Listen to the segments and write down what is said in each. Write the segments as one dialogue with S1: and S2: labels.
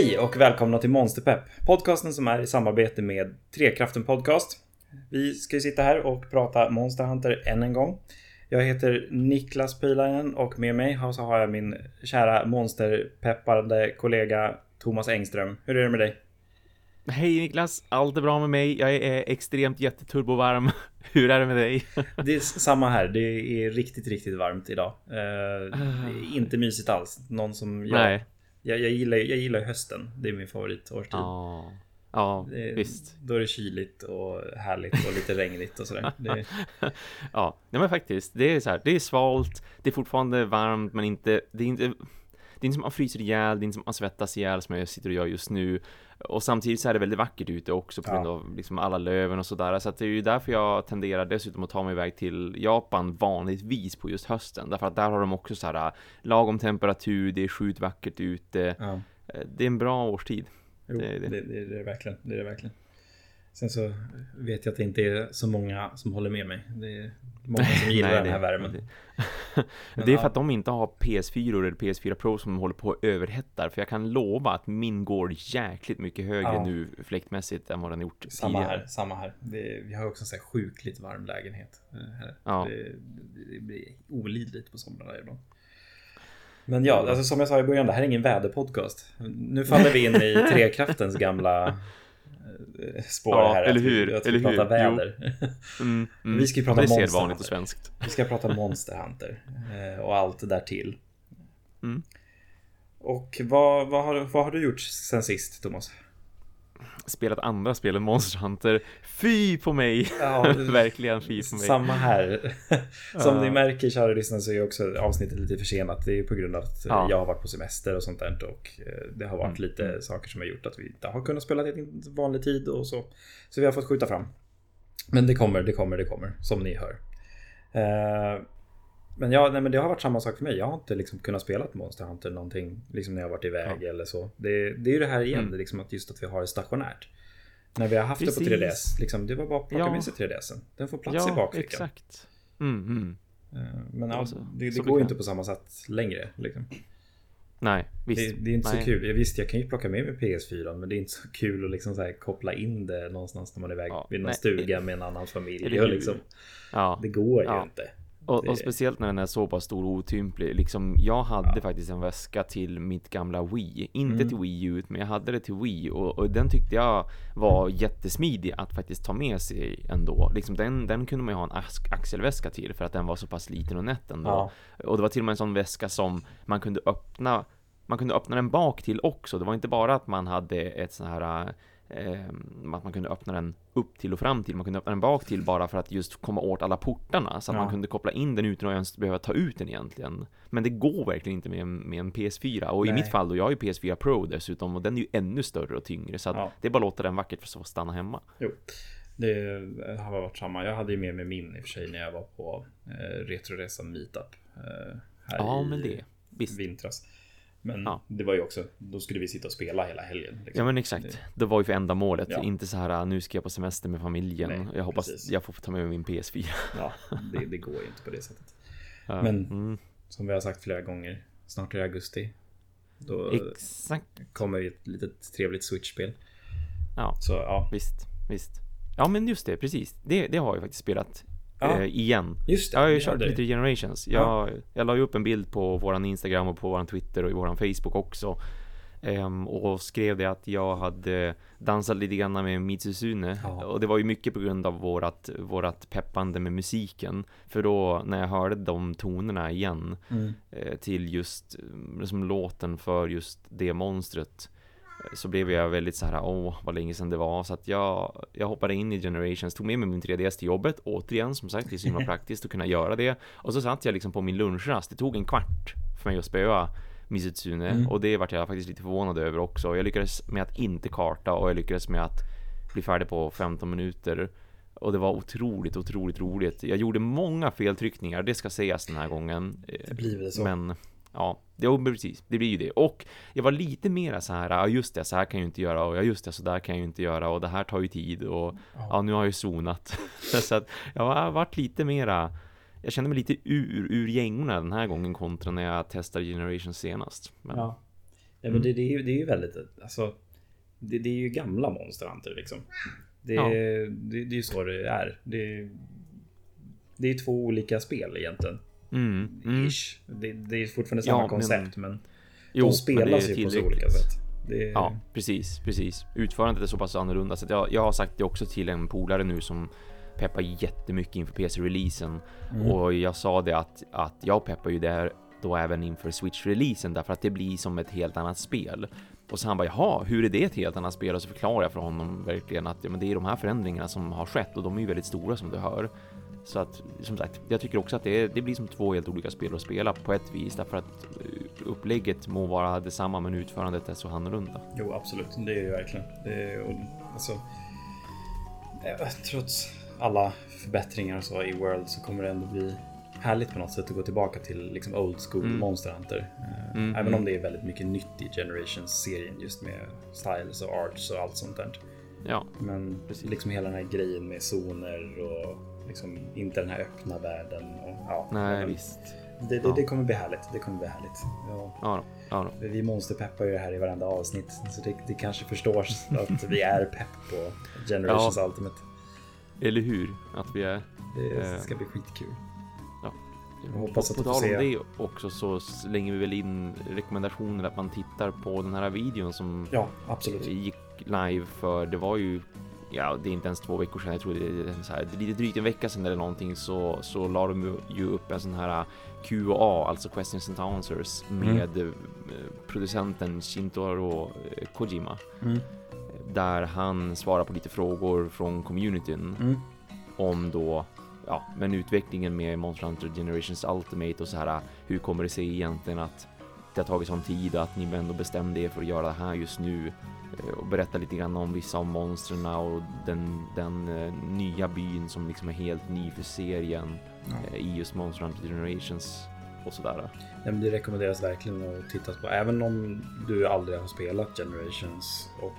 S1: Hej och välkomna till Monsterpepp, podcasten som är i samarbete med Trekraften Podcast. Vi ska ju sitta här och prata Monster Hunter än en gång. Jag heter Niklas Pilainen och med mig så har jag min kära monsterpeppande kollega Thomas Engström. Hur är det med dig?
S2: Hej Niklas, allt är bra med mig. Jag är extremt jätteturbovarm. Hur är det med dig?
S1: Det är samma här. Det är riktigt, riktigt varmt idag. Eh, inte mysigt alls. Någon som jag, Nej. Jag, jag, gillar, jag gillar hösten. Det är min favoritårstid.
S2: Ja, ja det, visst.
S1: Då är det kyligt och härligt och lite regnigt och sådär. Det...
S2: ja, nej men faktiskt. Det är så här. Det är svalt. Det är fortfarande varmt, men inte. Det är inte det är inte som man fryser ihjäl, det är inte som man svettas ihjäl som jag sitter och gör just nu. Och samtidigt så är det väldigt vackert ute också på grund ja. av liksom alla löven och sådär. Så att det är ju därför jag tenderar dessutom att ta mig iväg till Japan vanligtvis på just hösten. Därför att där har de också så här lagom temperatur, det är sjukt vackert ute. Ja. Eh, det är en bra årstid.
S1: Jo, det, är det. Det, det, är det verkligen. Det är det verkligen. Sen så vet jag att det inte är så många som håller med mig. Det är många som gillar Nej, den här värmen.
S2: Det, det är för att de inte har PS4 eller PS4 Pro som håller på att överhettar. För jag kan lova att min går jäkligt mycket högre ja. nu fläktmässigt än vad den gjort
S1: samma tidigare. Här, samma här. Det, vi har också en så här sjukligt varm lägenhet. Eh, här. Ja. Det, det blir olidligt på somrarna ibland. Men ja, alltså som jag sa i början, det här är ingen väderpodcast. Nu faller vi in i Trekraftens gamla spår ja, här.
S2: Eller hur? Att vi, eller
S1: pratar hur? väder.
S2: Mm, mm. Vi ska prata Monster vanligt och svenskt.
S1: Vi ska prata Monster Hunter eh, och allt därtill. Mm. Och vad, vad, har, vad har du gjort sen sist, Thomas?
S2: Spelat andra spel än Monster Hunter. Fy på mig! Ja, Verkligen fy på mig.
S1: Samma här. Som ja. ni märker kära lyssnare så är också avsnittet lite försenat. Det är på grund av att ja. jag har varit på semester och sånt där och eh, det har varit mm. lite mm. saker som har gjort att vi inte har kunnat spela i vanlig tid och så. Så vi har fått skjuta fram. Men det kommer, det kommer, det kommer som ni hör. Men, ja, nej, men det har varit samma sak för mig. Jag har inte liksom kunnat spela Monster Hunter någonting liksom när jag varit iväg ja. eller så. Det, det är ju det här igen, mm. liksom att just att vi har det stationärt. När vi har haft Precis. det på 3DS, liksom, det var bara att plocka ja. med sig 3DSen. Den får plats ja, i bakfickan. exakt. Mm, mm. Eh, men alltså, det, det går ju inte på samma sätt längre. Liksom.
S2: Nej, visst.
S1: Det, det är inte Nej. så kul. Visst, jag kan ju plocka med mig PS4 men det är inte så kul att liksom så koppla in det någonstans när man är iväg ja, vid någon nej. stuga med en annan familj. Det, liksom, ja. det går ju inte.
S2: Och, och, speciellt när den är så pass stor och otymplig. Liksom, jag hade ja. faktiskt en väska till mitt gamla Wii. Inte mm. till Wii U, men jag hade det till Wii. Och, och, den tyckte jag var jättesmidig att faktiskt ta med sig ändå. Liksom, den, den kunde man ju ha en axelväska till för att den var så pass liten och nätt ändå. Ja. Och det var till och med en sån väska som man kunde öppna man kunde öppna den bak till också. Det var inte bara att man hade ett sån här eh, att man kunde öppna den upp till och fram till, man kunde öppna den bak till bara för att just komma åt alla portarna så att ja. man kunde koppla in den utan att ens behöva ta ut den egentligen. Men det går verkligen inte med, med en PS4 och Nej. i mitt fall då, jag har ju PS4 Pro dessutom och den är ju ännu större och tyngre så att ja. det är bara att låta den vackert för att stanna hemma.
S1: Jo. Det har varit samma. Jag hade ju med mig min i och för sig när jag var på eh, Retroresan Meetup. Eh, här
S2: ja, men det.
S1: Visst. vintras. Men ja. det var ju också, då skulle vi sitta och spela hela helgen. Liksom.
S2: Ja men exakt. Det var ju för ändamålet. Ja. Inte så här, nu ska jag på semester med familjen. Nej, jag hoppas precis. jag får ta med mig min PS4.
S1: Ja, det, det går ju inte på det sättet. Ja. Men mm. som vi har sagt flera gånger, snart är det augusti. Då exakt. kommer ett litet trevligt Switch-spel.
S2: Ja, så, ja, visst, visst. Ja men just det, precis. Det, det har jag faktiskt spelat ja. eh, igen.
S1: Just det.
S2: Jag har ju kört lite Generations. Jag, ja. jag la ju upp en bild på våran Instagram och på våran Twitter och i våran Facebook också. Um, och skrev det att jag hade dansat lite grann med Mitsuzune ja. och det var ju mycket på grund av vårat, vårat peppande med musiken för då när jag hörde de tonerna igen mm. eh, till just liksom låten för just det monstret så blev jag väldigt så här, åh, vad länge sedan det var. Så att jag, jag hoppade in i Generations, tog med mig min 3DS till jobbet, återigen, som sagt, det är så himla praktiskt att kunna göra det. Och så satt jag liksom på min lunchrast, det tog en kvart för mig att spöa Mizitsune mm. och det vart jag faktiskt lite förvånad över också. Jag lyckades med att inte karta och jag lyckades med att bli färdig på 15 minuter. Och det var otroligt, otroligt roligt. Jag gjorde många feltryckningar, det ska sägas den här gången.
S1: Det blir väl så.
S2: Men Ja, det, precis, det blir ju det. Och jag var lite mera så här, ja just det, så här kan jag ju inte göra och ja just det, så där kan jag ju inte göra och det här tar ju tid och ja, ja nu har jag ju zonat. så att jag har varit lite mera, jag kände mig lite ur, ur gängorna den här gången kontra när jag testade Generation senast.
S1: Men... Ja. Ja, men det, det, är ju, det är ju väldigt, alltså, det, det är ju gamla Monster Hunter liksom. Det, ja. det, det, är ju så det är. Det, det är två olika spel egentligen.
S2: Mm, mm.
S1: Det, det, är fortfarande samma ja, koncept men, men jo, de spelas ju på så olika sätt.
S2: Det... Ja, precis, precis. Utförandet är så pass annorlunda så jag, jag har sagt det också till en polare nu som peppar jättemycket inför PC-releasen mm. och jag sa det att, att jag peppar ju där då även inför Switch-releasen därför att det blir som ett helt annat spel. Och så han bara jaha, hur är det ett helt annat spel? Och så förklarar jag för honom verkligen att ja, men det är de här förändringarna som har skett och de är ju väldigt stora som du hör. Så att som sagt, jag tycker också att det, det blir som två helt olika spel att spela på ett vis därför att eh, upplägget må vara detsamma men utförandet är så annorlunda.
S1: Jo, absolut, det är det verkligen. Det är, och, alltså, eh, trots alla förbättringar och så i World så kommer det ändå bli härligt på något sätt att gå tillbaka till liksom old school mm. Monster Hunter. Uh, mm, även mm. om det är väldigt mycket nytt i Generations-serien just med styles och arts och allt sånt där.
S2: Ja,
S1: Men precis. liksom hela den här grejen med zoner och liksom inte den här öppna världen. Och, ja,
S2: Nej, visst.
S1: Det, det, ja. det, kommer bli härligt. Det kommer bli härligt.
S2: Ja. Ja, ja
S1: då. Vi monsterpeppar ju det här i varenda avsnitt. Så det, det kanske förstås att vi är pepp på Generations Ultimate.
S2: Eller hur? Att vi är.
S1: Det eh, ska bli skitkul.
S2: Ja. Jag hoppas att på tal om det också så slänger vi väl in rekommendationer att man tittar på den här videon som
S1: ja, absolut.
S2: gick live för det var ju ja, det är inte ens två veckor sedan. Jag tror det är så här, lite drygt en vecka sedan eller någonting så så la de ju upp en sån här Q&A, alltså questions and answers mm. med mm. producenten Shintaro eh, Kojima. Mm. Där han svarar på lite frågor från communityn mm. om då ja, men utvecklingen med Monster Hunter Generations Ultimate och så här. Hur kommer det sig egentligen att det har tagit sån tid att ni ändå bestämde er för att göra det här just nu? Eh, och berätta lite grann om vissa av monstren och den, den uh, nya byn som liksom är helt ny för serien ja. uh, i just Monster Hunter Generations och sådär.
S1: Ja, det rekommenderas verkligen att titta på. Även om du aldrig har spelat Generations och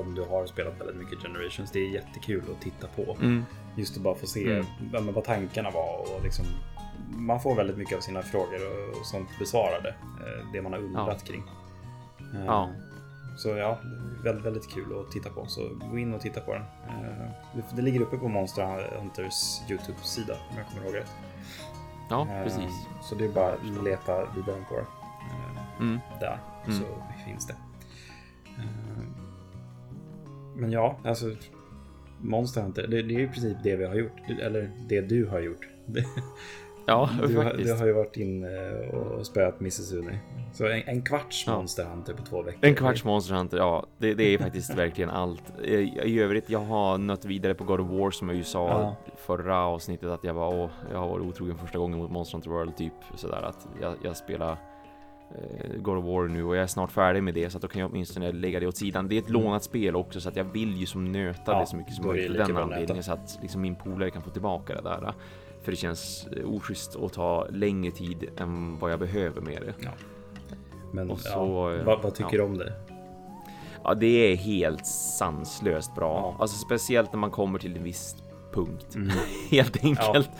S1: om du har spelat väldigt mycket Generations. Det är jättekul att titta på.
S2: Mm.
S1: Just att bara få se mm. vad tankarna var och liksom man får väldigt mycket av sina frågor och sånt besvarade. Det man har undrat ja. kring.
S2: Ja.
S1: Så ja, väldigt, väldigt kul att titta på. Så gå in och titta på den. Eh, det ligger uppe på Monster Hunters YouTube-sida om jag kommer ihåg rätt.
S2: Ja, eh, precis.
S1: Så det är bara att leta vidare på det. Eh, mm. Där mm. så finns det. Men ja, alltså Monster Hunter, det, det är i princip det vi har gjort. Eller det du har gjort.
S2: Ja,
S1: du, faktiskt. Du har ju varit inne och spöat Mrs. Uni. Så en, en kvarts ja. Monster Hunter på två veckor.
S2: En kvarts Monster Hunter, ja. Det, det är faktiskt verkligen allt. I, I, övrigt, jag har nött vidare på God of War som jag ju sa ja. förra avsnittet att jag var, åh, jag har varit otrogen första gången mot Monster Hunter World typ sådär att jag, jag spelar eh, God of War nu och jag är snart färdig med det så att då kan jag åtminstone lägga det åt sidan. Det är ett mm. lånat spel också så att jag vill ju som nöta ja, det så mycket som möjligt den anledningen så att liksom min polare kan få tillbaka det där. För det känns eh, oschysst att ta längre tid än vad jag behöver med det.
S1: Ja. Men så, ja, vad, vad, tycker du om det?
S2: Ja, det är helt sanslöst bra. Alltså speciellt när man kommer till en viss punkt. Mm. helt enkelt.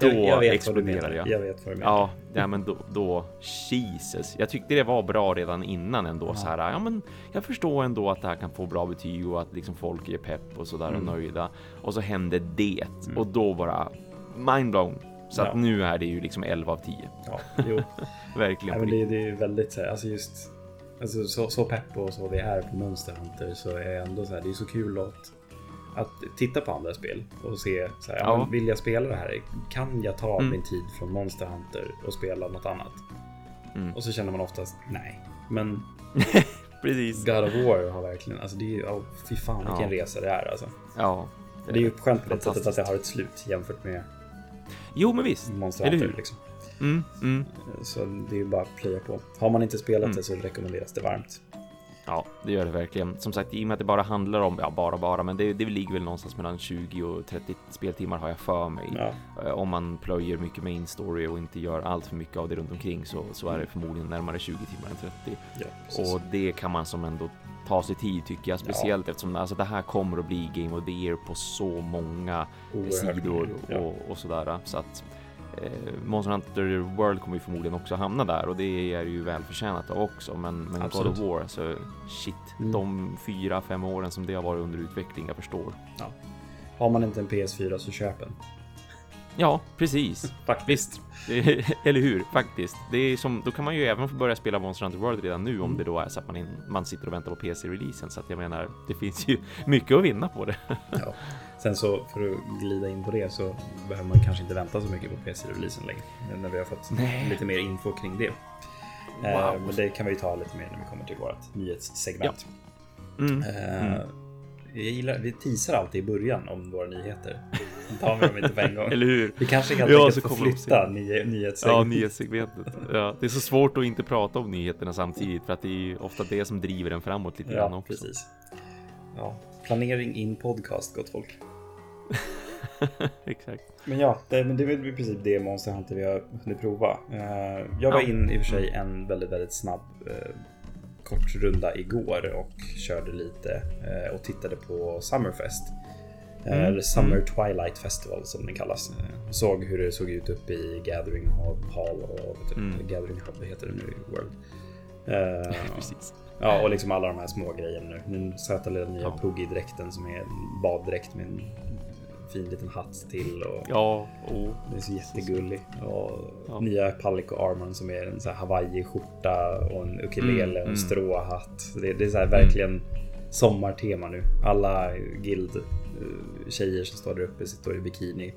S2: Då jag exploderar jag.
S1: Jag vet vad du menar.
S2: Ja, ja men då, då Jesus. Jag tyckte det var bra redan innan ändå ja. så här. Ja, men jag förstår ändå att det här kan få bra betyg och att liksom folk är pepp och så där mm. och nöjda. Och så hände det mm. och då bara mindblown. Så ja. att nu är det ju liksom 11 av 10.
S1: Ja, jo.
S2: Verkligen.
S1: Men det, det är väldigt så här, alltså just alltså så, så pepp och så vi är på Monster Hunter så är ändå så här, det är så kul att, att titta på andra spel och se så här, ja. men vill jag spela det här? Kan jag ta mm. min tid från Monster Hunter och spela något annat? Mm. Och så känner man oftast nej, men
S2: Precis.
S1: God of War har verkligen, alltså det är ju, oh, fy fan vilken ja. resa det är alltså.
S2: Ja.
S1: Det är ju skönt på det sättet att det har ett slut jämfört med
S2: Jo, men visst.
S1: Monster Hunter liksom.
S2: Mm, mm.
S1: Så det är ju bara att plöja på. Har man inte spelat mm. det så rekommenderas det varmt.
S2: Ja, det gör det verkligen. Som sagt, i och med att det bara handlar om, ja, bara bara, men det, det ligger väl någonstans mellan 20 och 30 speltimmar har jag för mig. Ja. Eh, om man plöjer mycket main story och inte gör allt för mycket av det runt omkring så, så är det förmodligen närmare 20 timmar än 30. Ja, och det kan man som ändå ta sig tid tycker jag, speciellt ja. eftersom alltså, det här kommer att bli Game of the Year på så många Oerhört sidor och, ja. och, sådär. Så att eh, Monster Hunter World kommer ju förmodligen också hamna där och det är ju välförtjänat också. Men, men God of War, alltså shit, mm. de fyra, fem åren som det har varit under utveckling, jag förstår. Ja.
S1: Har man inte en PS4 så köp en.
S2: Ja, precis. Faktiskt. Eller hur? Faktiskt. Det är som, då kan man ju även få börja spela Monster Hunter World redan nu om mm. det då är så att man, in, man sitter och väntar på PC-releasen. Så att jag menar, det finns ju mycket att vinna på det.
S1: ja. Sen så för att glida in på det så behöver man kanske inte vänta så mycket på PC-releasen längre. När vi har fått Nej. lite mer info kring det. Eh, wow. Men det kan vi ju ta lite mer när vi kommer till vårt nyhetssegment. Ja. Mm. Uh, mm. Jag gillar, vi teasar alltid i början om våra nyheter. Tar vi dem inte på en gång.
S2: Eller hur?
S1: Vi kanske helt ja, enkelt får flytta ny, nyhetssegmentet.
S2: Ja, nyhetssegmentet. Ja, det är så svårt att inte prata om nyheterna samtidigt för att det är ofta det som driver den framåt lite grann också.
S1: Precis. Ja, planering in podcast, gott folk.
S2: Exakt.
S1: Men ja, det, men det är väl i princip det Monster Hunter vi har hunnit prova. Uh, jag var ja. in i och för sig en väldigt, väldigt snabb uh, kort runda igår och körde lite uh, och tittade på Summerfest. Mm. Eller Summer mm. Twilight Festival som den kallas. Såg hur det såg ut uppe i Gathering Hall och vet mm. Gathering Hub heter det nu i World. Precis. Ja, och liksom alla de här små grejerna nu. Den söta lilla nya ja. Puggy-dräkten som är en baddräkt med en fin liten hatt till. Och
S2: ja, oh.
S1: Den är så jättegullig. Och ja. Nya Palico Armon som är en så här Hawaii-skjorta och en ukulele mm, och en mm. stråhatt. Det, det är så här verkligen mm. Sommartema nu. Alla guild eh, tjejer som står där uppe sitter i bikini.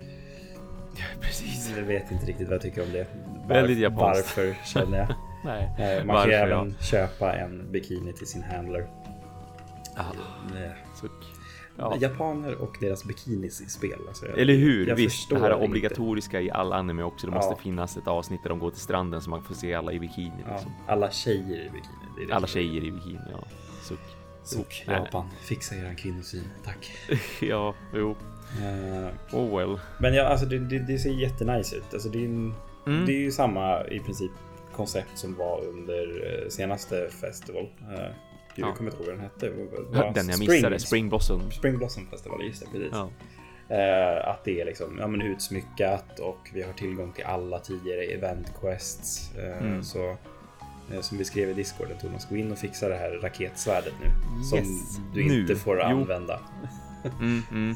S2: Ja, precis.
S1: Jag vet inte riktigt vad jag tycker om det.
S2: Väldigt japanskt.
S1: Varför känner jag. Nej. Eh, man kan ju även köpa en bikini till sin handler.
S2: Ah, Nej.
S1: Ja. Japaner och deras bikinis i spel. Alltså
S2: jag, Eller hur? Jag Visst, det här är obligatoriska inte. i all anime också. Det måste ja. finnas ett avsnitt där de går till stranden så man får se alla i bikini. Liksom.
S1: alla tjejer i bikini.
S2: Alla tjejer i bikini, ja. Suck.
S1: Suck. Japan, fixa eran kvinnosyn, tack.
S2: ja, jo. Uh, oh well.
S1: Men ja, alltså det, det, det ser jättenice ut. Alltså det, är en, mm. det är ju samma i princip koncept som var under eh, senaste festival. Uh, Gud, jag kommer inte ihåg vad den hette.
S2: Den jag missade, Spring Blossom.
S1: Spring Blossom Festival, just det, precis. Ja. Uh, att det är liksom, ja, men utsmyckat och vi har tillgång till alla tidigare event quests. Uh, mm. Så som vi skrev i discorden Thomas, gå in och fixa det här raketsvärdet nu. Yes. Som du inte nu. får jo. använda.
S2: Mm, mm.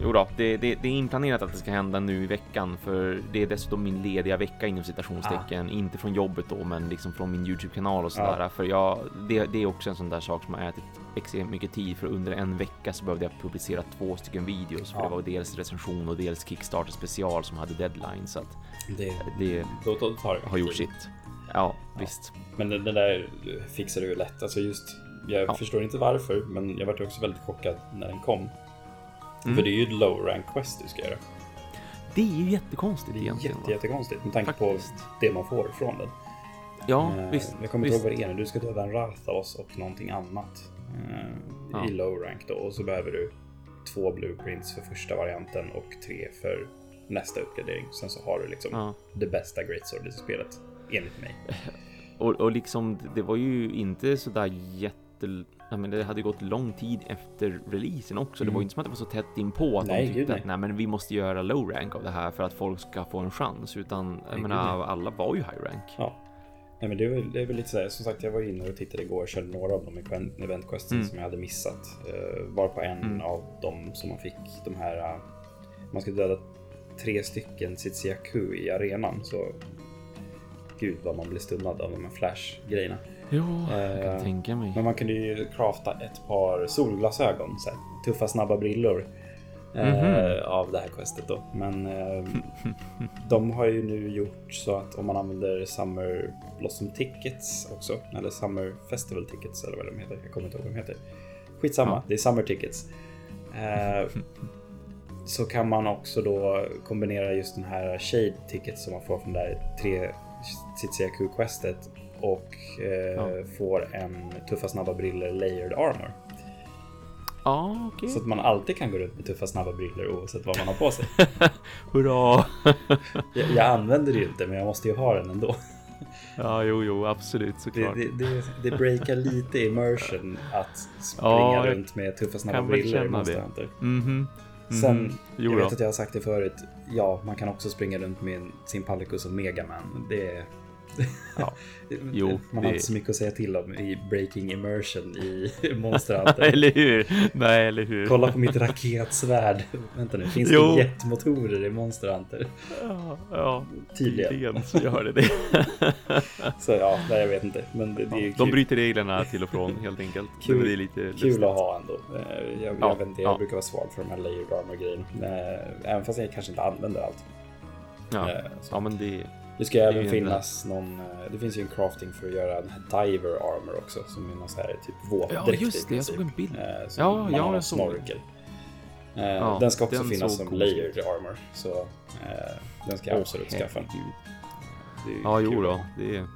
S2: Jo då, det, det, det, är inplanerat att det ska hända nu i veckan för det är dessutom min lediga vecka inom citationstecken. Ah. Inte från jobbet då, men liksom från min Youtube-kanal och sådär. Ah. För jag, det, det, är också en sån där sak som har ätit extremt mycket tid för under en vecka så behövde jag publicera två stycken videos. För ah. det var dels recension och dels Kickstarter special som hade deadline. Så att
S1: det, det då, då
S2: har gjort sitt. Ja, visst.
S1: Men det, det där fixar du ju lätt. Alltså just, jag ja. förstår inte varför, men jag var också väldigt chockad när den kom. Mm. För det är ju ett low rank quest du ska göra.
S2: Det är ju jättekonstigt egentligen.
S1: Jätte, jättekonstigt med tanke Faktiskt. på det man får från den.
S2: Ja, eh, visst.
S1: Jag kommer inte ihåg vad det är nu. Du ska döda en Rathos och någonting annat. Eh, ja. I low rank då. Och så behöver du två blueprints för första varianten och tre för nästa uppgradering. Sen så har du liksom ja. det bästa greatsword i spelet. Enligt mig.
S2: Och, och liksom, det var ju inte sådär jätte ja, men det hade gått lång tid efter releasen också. Mm. Det var mm. inte som att det var så tätt inpå att nej, de tyckte att nej, men vi måste göra low rank av det här för att folk ska få en chans, utan nej, jag menar, alla var ju high rank.
S1: Ja. Nej, men det är, väl, det är väl lite så här, som sagt, jag var inne och tittade igår och körde några av de event quests mm. som jag hade missat. Uh, var på en mm. av dem som man fick de här, uh, man ska döda tre stycken Tsitsiaku i arenan så gud vad man blir stunnad av de här flash-grejerna.
S2: Jo, jag kan eh, tänka mig.
S1: Men man kunde ju crafta ett par solglasögon, så här, tuffa snabba brillor. Mm -hmm. av det här questet då. Men eh, de har ju nu gjort så att om man använder Summer Blossom Tickets också, eller Summer Festival Tickets eller vad de heter, jag kommer inte ihåg vad de heter. Skitsamma, ja. det är Summer Tickets. Eh, så kan man också då kombinera just den här Shade Tickets som man får från det där tre Tsitsiaku-questet och eh, ja. får en tuffa snabba briller layered armor.
S2: Ah, okay.
S1: Så att man alltid kan gå runt med tuffa snabba briller oavsett vad man har på sig.
S2: Hurra!
S1: jag, jag, använder det ju inte men jag måste ju ha den ändå.
S2: ja, jo, jo, absolut såklart.
S1: Det, det, det, det breakar lite immersion att springa ja, runt med tuffa snabba briller Monster Hunter.
S2: Mm -hmm.
S1: Sen, jo, jag vet att jag har sagt det förut. Ja, man kan också springa runt med sin Palicus och Megaman. Det är Ja. Jo, Man har det... inte så mycket att säga till om i Breaking Immersion i Monster Hunter.
S2: eller hur? Nej, eller hur?
S1: Kolla på mitt raketsvärd. Vänta nu, finns jo. det jetmotorer i Monster Hunter?
S2: Ja, ja.
S1: tydligen.
S2: så gör det det.
S1: så ja, nej, jag vet inte. Men det, det är
S2: ja, De bryter reglerna till och från helt enkelt.
S1: Kul, det är lite kul att ha ändå. Eh, jag, ja, jag inte, jag brukar vara svag för de här layered armor grejen. Eh, även fast jag kanske inte använder allt.
S2: Ja, eh, ja men det
S1: det ska även finnas en... någon, eh, det finns ju en crafting för att göra en diver armor också som är någon så här typ våtdräkt.
S2: Ja just det, jag såg en bild.
S1: Eh, ja, ja, jag såg snorkel. Eh, ja, den ska också den finnas som layered armor. Så eh, den ska jag absolut skaffa.
S2: Ja, jo då. Det är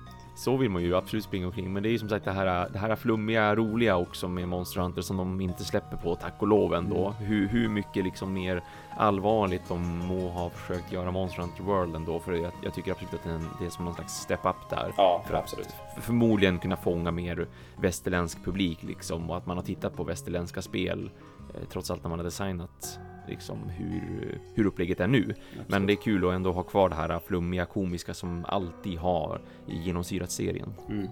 S2: så vill man ju absolut springa omkring. Men det är ju som sagt det här, det här flummiga, roliga också med Monster Hunter som de inte släpper på, tack och lov ändå. Mm. Hur, hur mycket liksom mer allvarligt de må ha försökt göra Monster Hunter World ändå. För jag, jag tycker absolut att det är, det är som någon slags step up där.
S1: Ja,
S2: för
S1: absolut.
S2: Att förmodligen kunna fånga mer västerländsk publik liksom och att man har tittat på västerländska spel eh, trots allt när man har designat liksom hur, hur upplägget är nu. Absolut. Men det är kul att ändå ha kvar det här flummiga komiska som alltid har genomsyrat serien.
S1: Mm.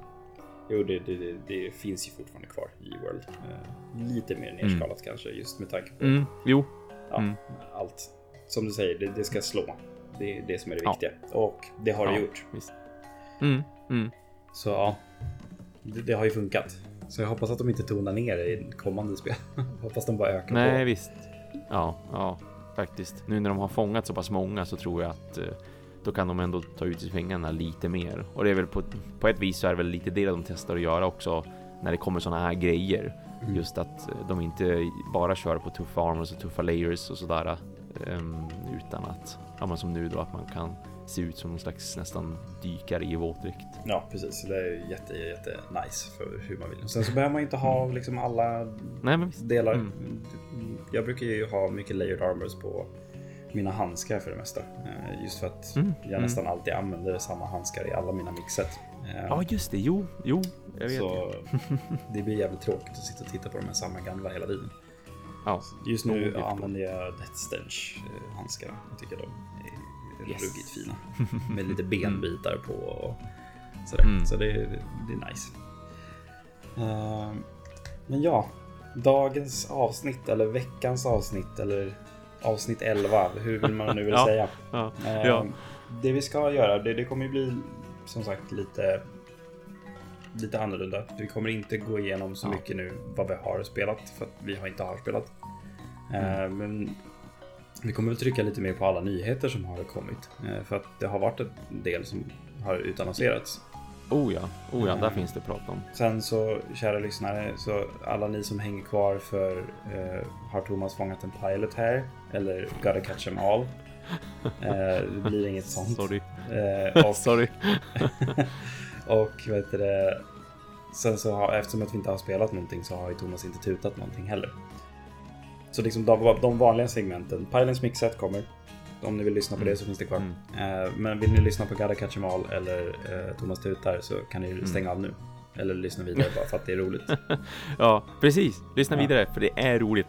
S1: Jo, det, det, det, det, finns ju fortfarande kvar i World. Eh, lite mer nerskalat mm. kanske just med tanke på
S2: mm. jo.
S1: Ja, mm. allt. Som du säger, det, ska slå. Det är det som är det viktiga. Ja. Och det har ja, det gjort.
S2: Mm, mm.
S1: Så ja, det, har ju funkat. Så jag hoppas att de inte tonar ner det i kommande spel. hoppas de bara ökar
S2: Nej, på. visst. Ja, ja, faktiskt. Nu när de har fångat så pass många så tror jag att eh, då kan de ändå ta ut pengarna lite mer. Och det är väl på, på ett vis så är det väl lite det de testar att göra också när det kommer sådana här grejer. Mm. Just att eh, de inte bara kör på tuffa armors och tuffa layers och sådär. Um, utan att, ja men som nu då, att man kan se ut som någon slags nästan dykare i våtdräkt.
S1: Ja, precis. Det är jätte, jätte nice för hur man vill. Och sen så behöver man inte ha mm. liksom alla
S2: Nej,
S1: delar. Mm. Jag brukar ju ha mycket layered armors på mina handskar för det mesta. Eh, just för att mm. jag mm. nästan alltid använder samma handskar i alla mina mixet.
S2: Eh, ja, just det. Jo, jo,
S1: jag vet. Så det blir jävligt tråkigt att sitta och titta på de här samma gamla hela tiden. Ja, Just nu använder jag Death Stench eh, handskar. Jag tycker de är yes. ruggigt fina. Med lite benbitar på och sådär. Mm. Så det, det är nice. Men ja, dagens avsnitt eller veckans avsnitt eller avsnitt 11, hur vill man nu vill ja, säga. Ja, uh, ja. Det vi ska göra, det, det kommer ju bli som sagt lite lite annorlunda. Vi kommer inte gå igenom så mycket nu vad vi har spelat för att vi har inte har spelat. Mm. Uh, men vi kommer väl trycka lite mer på alla nyheter som har kommit. Uh, för att det har varit en del som har utannonserats.
S2: Oh ja, oh ja, där uh, finns det prat om.
S1: Sen så, kära lyssnare, så alla ni som hänger kvar för Har Thomas fångat en pilot här? Eller Gotta catch them all? det blir inget sånt.
S2: Sorry.
S1: och,
S2: Sorry.
S1: och vet du det, sen så har, eftersom att vi inte har spelat någonting så har ju Thomas inte tutat någonting heller. Så liksom de, de vanliga segmenten, Pylons mixet kommer. Om ni vill lyssna på det så finns det kvar. Mm. Uh, men vill ni lyssna på Gotta Catch Em All eller uh, Thomas tutar så kan ni mm. stänga av nu. Eller lyssna vidare bara för att det är roligt.
S2: ja, precis. Lyssna ja. vidare för det är roligt.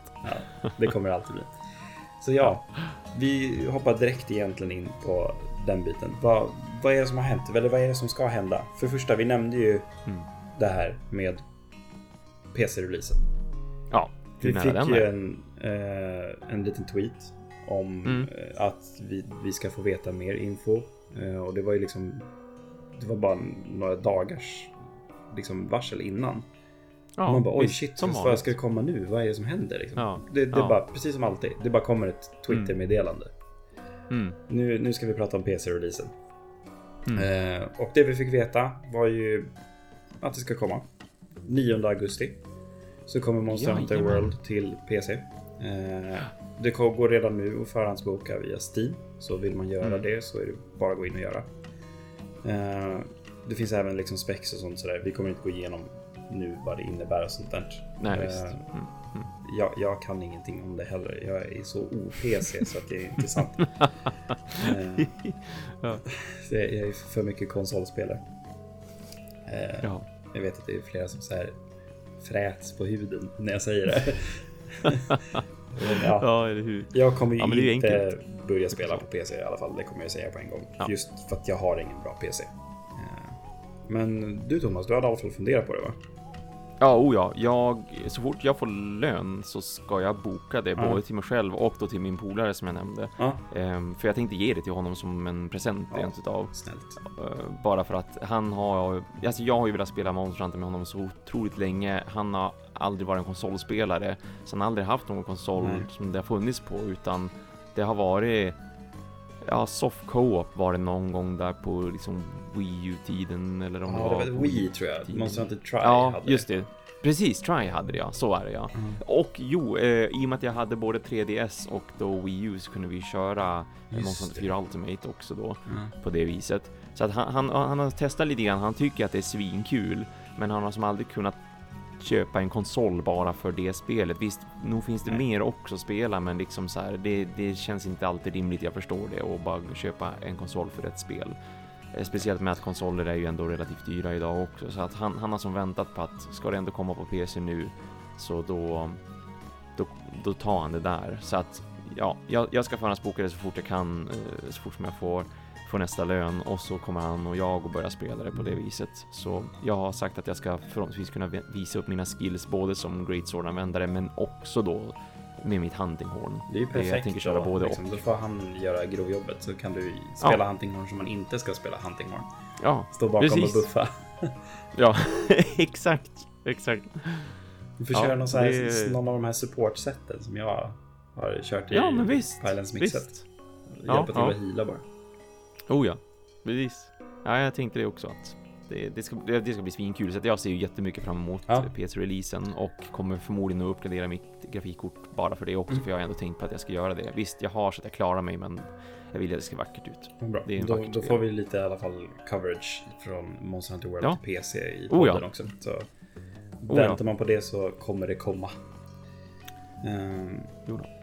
S1: ja, det kommer alltid bli. Så ja, vi hoppar direkt egentligen in på den biten. Vad, vad är det som har hänt? Eller vad är det som ska hända? För det första, vi nämnde ju mm. det här med PC-releasen.
S2: Ja,
S1: vi fick ju en, eh, en liten tweet om mm. eh, att vi, vi ska få veta mer info. Eh, och det var ju liksom, det var bara några dagars liksom, varsel innan. Ja, man bara oj shit, som vad ska det komma nu? Vad är det som händer? Liksom? Ja, det, det ja. bara, precis som alltid, det bara kommer ett Twitter-meddelande. Mm. Nu, nu ska vi prata om PC-releasen. Mm. Eh, och det vi fick veta var ju att det ska komma. 9 augusti. Så kommer Monster Hunter World till PC. Eh, det går redan nu att förhandsboka via Steam. Så vill man göra mm. det så är det bara att gå in och göra. Eh, det finns även liksom specs och sånt sådär. Vi kommer inte gå igenom nu vad det innebär och sånt där.
S2: Nej, visst. Mm.
S1: Mm. Jag, jag, kan ingenting om det heller. Jag är så OPC så att det är inte sant. eh, ja. Jag är för mycket konsolspelare. Eh, ja. Jag vet att det är flera som så här fräts på huden när jag säger det.
S2: ja. ja, eller hur?
S1: Jag kommer ju ja, inte börja spela på PC i alla fall. Det kommer jag säga på en gång. Ja. Just för att jag har ingen bra PC. Eh, men du Thomas, du hade i alla fall funderat på det va?
S2: Ja, oh ja. Jag, så fort jag får lön så ska jag boka det både till mig själv och då till min polare som jag nämnde. Ja. Ehm, för jag tänkte ge det till honom som en present ja. rent utav.
S1: Snällt.
S2: Ehm, bara för att han har, alltså jag har ju velat spela Monster Hunter med honom så otroligt länge. Han har aldrig varit en konsolspelare, så han har aldrig haft någon konsol Nej. som det har funnits på, utan det har varit Ja, soft co-op var det någon gång där på liksom Wii U-tiden eller om
S1: ja, det var... det var Wii tror jag. Monster Hunter Try
S2: Ja, hade just det. Precis, Try hade det ja, så är det ja. Mm. Och jo, eh, i och med att jag hade både 3DS och då Wii U så kunde vi köra Monster Hunter 4 Ultimate också då mm. på det viset. Så att han, han, han har testat lite grann, han tycker att det är svinkul, men han har som aldrig kunnat köpa en konsol bara för det spelet. Visst, nog finns det Nej. mer också att spela, men liksom så här, det, det känns inte alltid rimligt. Jag förstår det och bara köpa en konsol för ett spel. Eh, speciellt med att konsoler är ju ändå relativt dyra idag också, så att han, han har som väntat på att ska det ändå komma på PC nu så då, då, då tar han det där. Så att ja, jag, jag ska förhandsboka det så fort jag kan, eh, så fort som jag får får nästa lön och så kommer han och jag och börjar spela det på det viset. Så jag har sagt att jag ska förhoppningsvis kunna visa upp mina skills både som Great Sword-användare men också då med mitt huntinghorn.
S1: Det är ju perfekt. Jag tänker köra både liksom, och. Då får han göra grovjobbet så kan du spela ja. huntinghorn som man inte ska spela huntinghorn.
S2: Ja,
S1: Stå bakom precis. och buffa.
S2: ja, exakt, exakt.
S1: Du får ja, köra någon, så här, det... någon av de här supportsätten som jag har kört i
S2: ja, men visst,
S1: Highlands Mixet. Hjälpa ja, till ja. att heala bara.
S2: Oh ja, precis. Ja, jag tänkte det också att det, det, ska, det ska bli svinkul. Så jag ser ju jättemycket fram emot ja. PC-releasen och kommer förmodligen att uppgradera mitt grafikkort bara för det också, mm. för jag har ändå tänkt på att jag ska göra det. Visst, jag har så att jag klarar mig, men jag vill att det ska vackert ut.
S1: Bra. Det är då, då får vi lite i alla fall coverage från Monster Hunter World ja. till PC i podden oh ja. också. Så oh väntar man på det så kommer det komma. Um,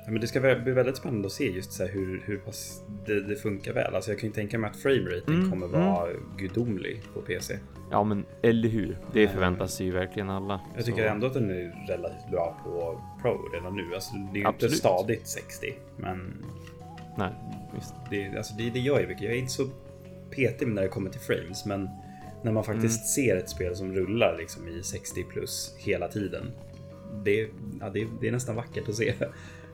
S1: Ja, men det ska bli väldigt spännande att se just så hur, hur pass det, det, funkar väl. Alltså jag kan ju tänka mig att frameraten mm, kommer vara mm. gudomlig på PC.
S2: Ja, men eller hur? Det eh, förväntas ju verkligen alla.
S1: Jag tycker så. ändå att den är relativt bra på Pro redan nu. Alltså det är ju inte stadigt 60, men.
S2: Nej, visst.
S1: Det, alltså det, det gör ju mycket. Jag är inte så petig när det kommer till frames, men när man faktiskt mm. ser ett spel som rullar liksom i 60 plus hela tiden. Det, ja, det, det är nästan vackert att se.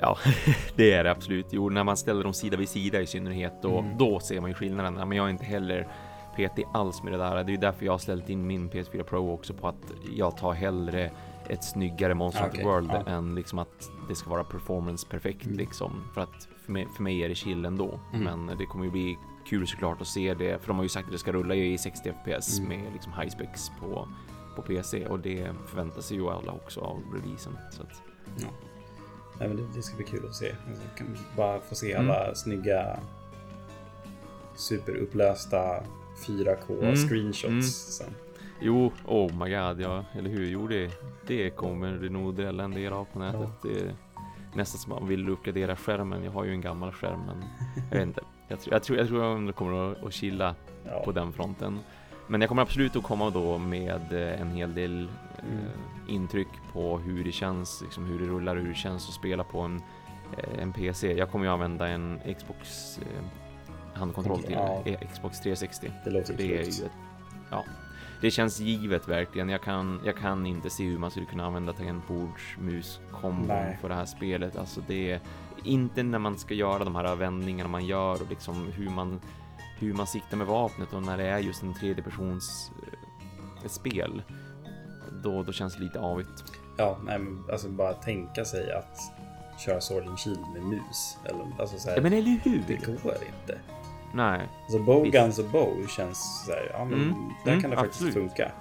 S2: Ja, det är det absolut. Jo, när man ställer dem sida vid sida i synnerhet, då, mm. då ser man ju skillnaderna. Men jag är inte heller petig alls med det där. Det är ju därför jag har ställt in min PS4 Pro också på att jag tar hellre ett snyggare Monster okay. World ja. än liksom att det ska vara performance perfekt mm. liksom. För att för mig, för mig är det chill ändå. Mm. Men det kommer ju bli kul såklart att se det, för de har ju sagt att det ska rulla i 60 FPS mm. med liksom high specs på, på PC och det förväntar sig ju alla också av releasen. Så att,
S1: ja. Nej, men det, det, ska bli kul att se. Kan bara få se alla mm. snygga superupplösta 4K mm. screenshots mm. sen.
S2: Jo, oh my god, ja, eller hur? Jo, det, det kommer det nog drälla en del av på nätet. Ja. Det nästan som man vill uppgradera skärmen. Jag har ju en gammal skärm, men jag vet inte. Jag tror, jag tror, jag tror jag kommer att, att chilla ja. på den fronten. Men jag kommer absolut att komma då med eh, en hel del mm. eh, intryck på hur det känns, liksom hur det rullar, hur det känns att spela på en, eh, en PC. Jag kommer ju använda en Xbox eh, handkontroll till ja. Eh, Xbox 360.
S1: Det låter det är ju ett,
S2: ja, det känns givet verkligen. Jag kan, jag kan inte se hur man skulle kunna använda tangentbordsmus-kombon för det här spelet. Alltså det är inte när man ska göra de här vändningarna man gör och liksom hur man hur man siktar med vapnet och när det är just en tredjepersons eh, spel. Då, då känns det lite avigt.
S1: Ja, nej, men alltså bara tänka sig att köra Sword and Shield med mus. Eller, alltså så här,
S2: ja, men eller hur?
S1: Det går inte.
S2: Nej.
S1: Alltså Bowguns och Bow känns så här, ja men mm, där mm, kan det faktiskt absolut. funka.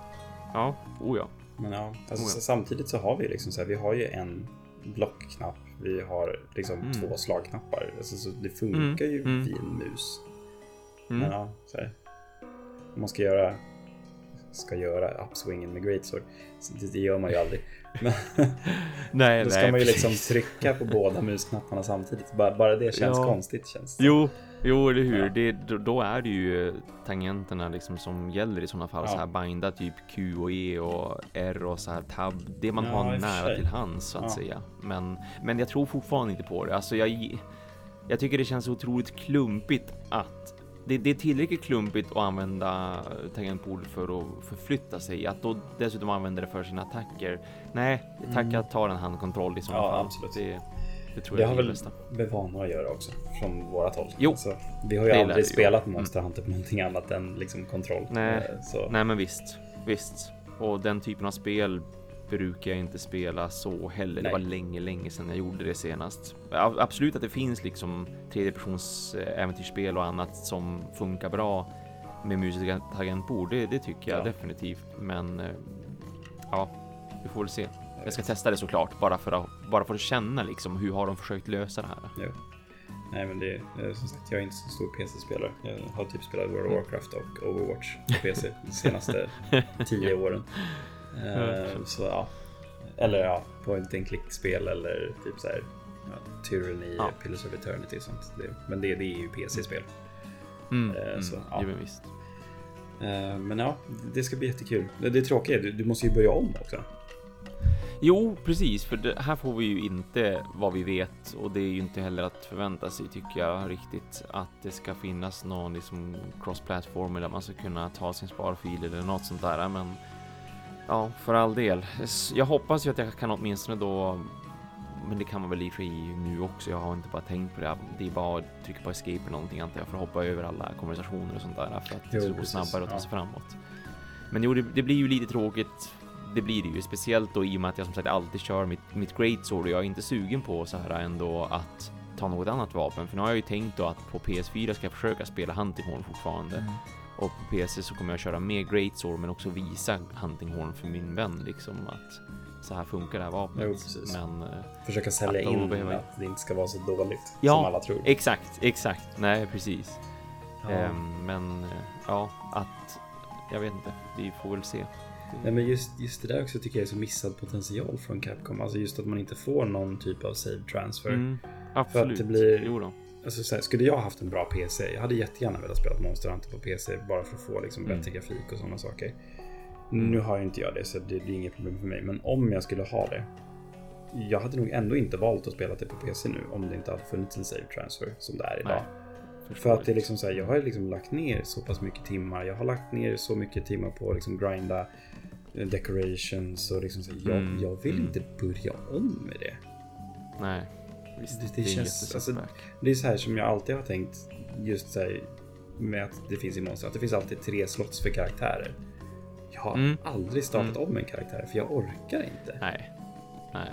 S2: Ja, oh ja.
S1: Men ja, alltså, oh ja. samtidigt så har vi liksom så här, vi har ju en blockknapp, vi har liksom mm. två slagknappar. Alltså, så det funkar ju mm. vid en mus. Mm. Men ja, så här. Om man ska göra, ska göra upswingen med greatsword. Det, gör man ju aldrig. Men
S2: nej,
S1: då ska
S2: nej,
S1: man ju liksom trycka på båda musknapparna samtidigt. Bara, bara det känns ja. konstigt. Känns
S2: det. Jo, Jo, eller hur? Ja. Det, då, är det ju tangenterna liksom som gäller i sådana fall. Ja. Så här binda typ Q och E och R och så här tab. Det man har nära till hands så att säga. Men, men jag tror fortfarande inte på det. Alltså jag, jag tycker det känns otroligt klumpigt att det, det, är tillräckligt klumpigt att använda tangentbord för att förflytta sig. Att då dessutom använda det för sina attacker. Nej, tacka mm. tar en handkontroll i sådana
S1: ja,
S2: fall.
S1: Absolut. Det, det tror det jag har väl med vanor att göra också från vårat håll.
S2: Jo,
S1: alltså, vi har ju aldrig spelat ju. Monster Hunter på någonting annat än liksom kontroll.
S2: Nej, eh, så. nej men visst, visst. Och den typen av spel brukar jag inte spela så heller. Nej. Det var länge, länge sedan jag gjorde det senast. Absolut att det finns liksom tredjepersons eh, äventyrsspel och annat som funkar bra med musiska tangentbord. Det, det tycker jag ja. definitivt. Men eh, ja, vi får väl se. Jag ska testa det såklart bara för att bara för att känna liksom hur har de försökt lösa det här.
S1: Ja. Nej, men det är som sagt, jag är inte så stor PC-spelare. Jag har typ spelat World of Warcraft och Overwatch på PC de senaste tio åren. Uh, så ja, eller ja, point and click-spel eller typ så här ja, Tyranny, ja. Pillars of Eternity och sånt. Det, men det, det är ju PC-spel.
S2: Mm, så, mm, ja. visst.
S1: Uh, men ja, det ska bli jättekul. Det, det är tråkigt, du, du måste ju börja om också.
S2: Jo, precis, för det, här får vi ju inte vad vi vet och det är ju inte heller att förvänta sig tycker jag riktigt att det ska finnas någon liksom cross-platform där man ska kunna ta sin sparfil eller något sånt där. Men ja, för all del. Jag hoppas ju att jag kan åtminstone då men det kan man väl i och nu också. Jag har inte bara tänkt på det. Det är bara att trycka på escape eller någonting antar jag för att hoppa över alla konversationer och sånt där för att det ska gå snabbare att ta sig ja. framåt. Men jo, det, det, blir ju lite tråkigt det blir det ju, speciellt då i och med att jag som sagt alltid kör mitt, mitt great sword och jag är inte sugen på så här ändå att ta något annat vapen. För nu har jag ju tänkt då att på PS4 ska jag försöka spela Hunting Horn fortfarande. Mm. Och på PC så kommer jag köra med great sword men också visa Hunting Horn för min vän liksom att så här funkar det här vapnet.
S1: Jo, men, eh, Försöka sälja in behöver... att det inte ska vara så dåligt
S2: ja,
S1: som alla tror.
S2: Exakt, exakt. Nej, precis. Ja. Um, men eh, ja, att jag vet inte. Vi får väl se.
S1: Nej, men just, just det där också tycker jag är så missad potential från Capcom. Alltså just att man inte får någon typ av save transfer. Mm,
S2: absolut. För att det blir... Jo då.
S1: Alltså, så här, skulle jag haft en bra PC, jag hade jättegärna velat spela Monster Hunter på PC bara för att få liksom, bättre mm. grafik och sådana saker. Nu har ju inte jag det så det, det är inget problem för mig. Men om jag skulle ha det. Jag hade nog ändå inte valt att spela det på PC nu om det inte hade funnits en save transfer som det är idag. Nej, för att det är liksom så här, jag har liksom lagt ner så pass mycket timmar. Jag har lagt ner så mycket timmar på att liksom grinda decorations och liksom så, jag, mm. jag vill mm. inte börja om med det.
S2: Nej,
S1: visst. Det, det, det känns, alltså, det är så här som jag alltid har tänkt just så här, med att det finns i Monster, att det finns alltid tre slots för karaktärer. Jag har mm. aldrig startat mm. om en karaktär för jag orkar inte.
S2: Nej. Nej.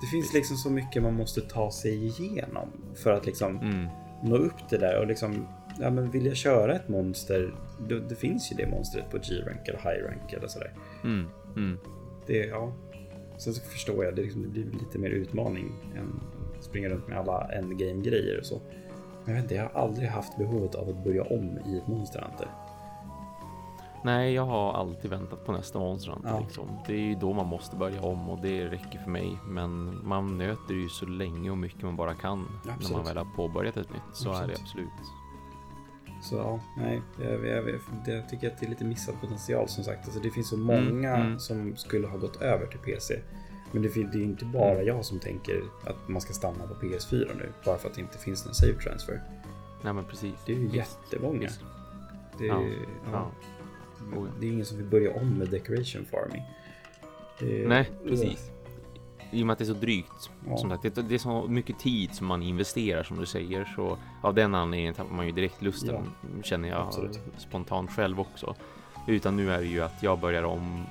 S1: Det finns liksom så mycket man måste ta sig igenom för att liksom mm. nå upp det där och liksom ja, men vill jag köra ett monster, då, det finns ju det monstret på G-rank eller high-rank eller sådär.
S2: Mm, mm.
S1: Det, ja. Sen så förstår jag, det, liksom, det blir lite mer utmaning än springa runt med alla endgame-grejer och så. Men jag vet inte, jag har aldrig haft behovet av att börja om i ett Monster Hunter.
S2: Nej, jag har alltid väntat på nästa Monster Hunter. Ja. Liksom. Det är ju då man måste börja om och det räcker för mig. Men man nöter ju så länge och mycket man bara kan absolut. när man väl har påbörjat ett nytt. Så absolut. är det absolut.
S1: Så ja, nej, jag, jag, jag, tycker att det är lite missad potential som sagt. Alltså, det finns så mm, många mm, mm. som skulle ha gått över till PC. Men det, är inte bara jag som tänker att man ska stanna på PS4 nu. Bara för att det inte finns någon save transfer.
S2: Nej men precis.
S1: Det är ju jättemånga. Det är, ja. Ja. Ja. det är ingen som vill börja om med decoration farming.
S2: Det, Nej, precis i och med att det är så drygt. Som sagt, det, är så mycket tid som man investerar som du säger. Så av den anledningen tappar man ju direkt lusten. Känner jag Absolut. spontant själv också. Utan nu är det ju att jag börjar om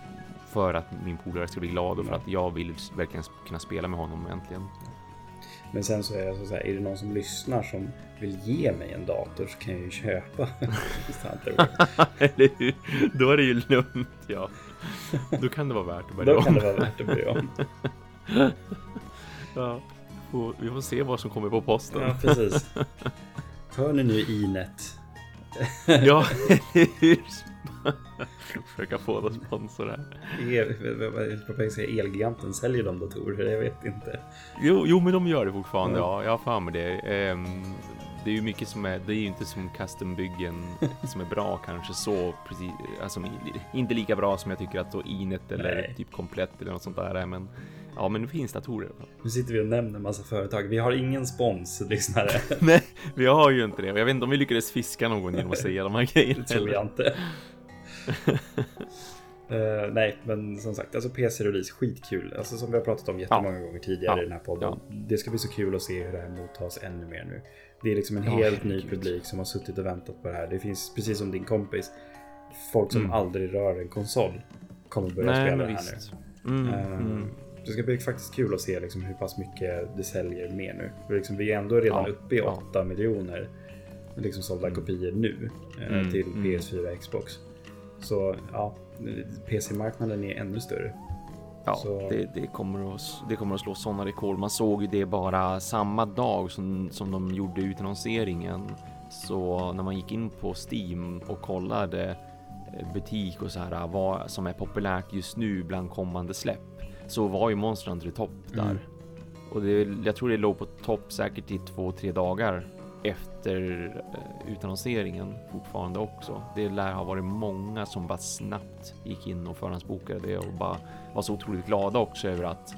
S2: för att min polare ska bli glad och för att jag vill verkligen kunna spela med honom äntligen.
S1: Men sen så är jag så här, är det någon som lyssnar som vill ge mig en dator så kan jag ju köpa.
S2: Eller hur? Då är det ju lugnt ja. Då kan det vara värt att börja
S1: om. Då kan det vara värt att börja om.
S2: ja, vi får se vad som kommer på posten.
S1: Ja, precis. Hör ni nu Inet?
S2: ja, Försöka få oss sponsor här.
S1: El, säga Elgiganten, säljer de datorer? Jag vet inte.
S2: Jo, jo, men de gör det fortfarande. Ja, ja jag har för mig det. Um, det är ju mycket som är, det är ju inte som custombyggen som är bra kanske så precis, alltså inte lika bra som jag tycker att då Inet eller Nej. typ komplett eller något sånt där är, men ja, men det finns datorer.
S1: Nu sitter vi och nämner massa företag. Vi har ingen spons, lyssnare.
S2: Nej, vi har ju inte det. Jag vet inte om vi lyckades fiska någon genom att säga de här grejerna.
S1: Det tror jag inte. Uh, nej, men som sagt, alltså PC-release, skitkul. Alltså som vi har pratat om jättemånga ja. gånger tidigare ja. i den här podden. Ja. Det ska bli så kul att se hur det här mottas ännu mer nu. Det är liksom en helt ny publik som har suttit och väntat på det här. Det finns, precis som din kompis, folk som mm. aldrig rör en konsol kommer börja nej, spela det här visst. nu. Mm, uh, mm. Det ska bli faktiskt kul att se liksom hur pass mycket det säljer mer nu. För liksom, vi är ändå redan uppe i 8 miljoner liksom sålda mm. kopior nu uh, till mm. PS4 och Xbox. Så ja, PC-marknaden är ännu större.
S2: Ja, det, det, kommer att, det kommer att slå sådana rekord. Man såg ju det bara samma dag som, som de gjorde utannonseringen. Så när man gick in på Steam och kollade eh, butik och så här vad som är populärt just nu bland kommande släpp så var ju Monster Hunter i topp där. Mm. Och det, jag tror det låg på topp säkert i två, tre dagar efter eh, utannonseringen fortfarande också. Det lär ha varit många som bara snabbt gick in och förhandsbokade det och bara var så otroligt glada också över att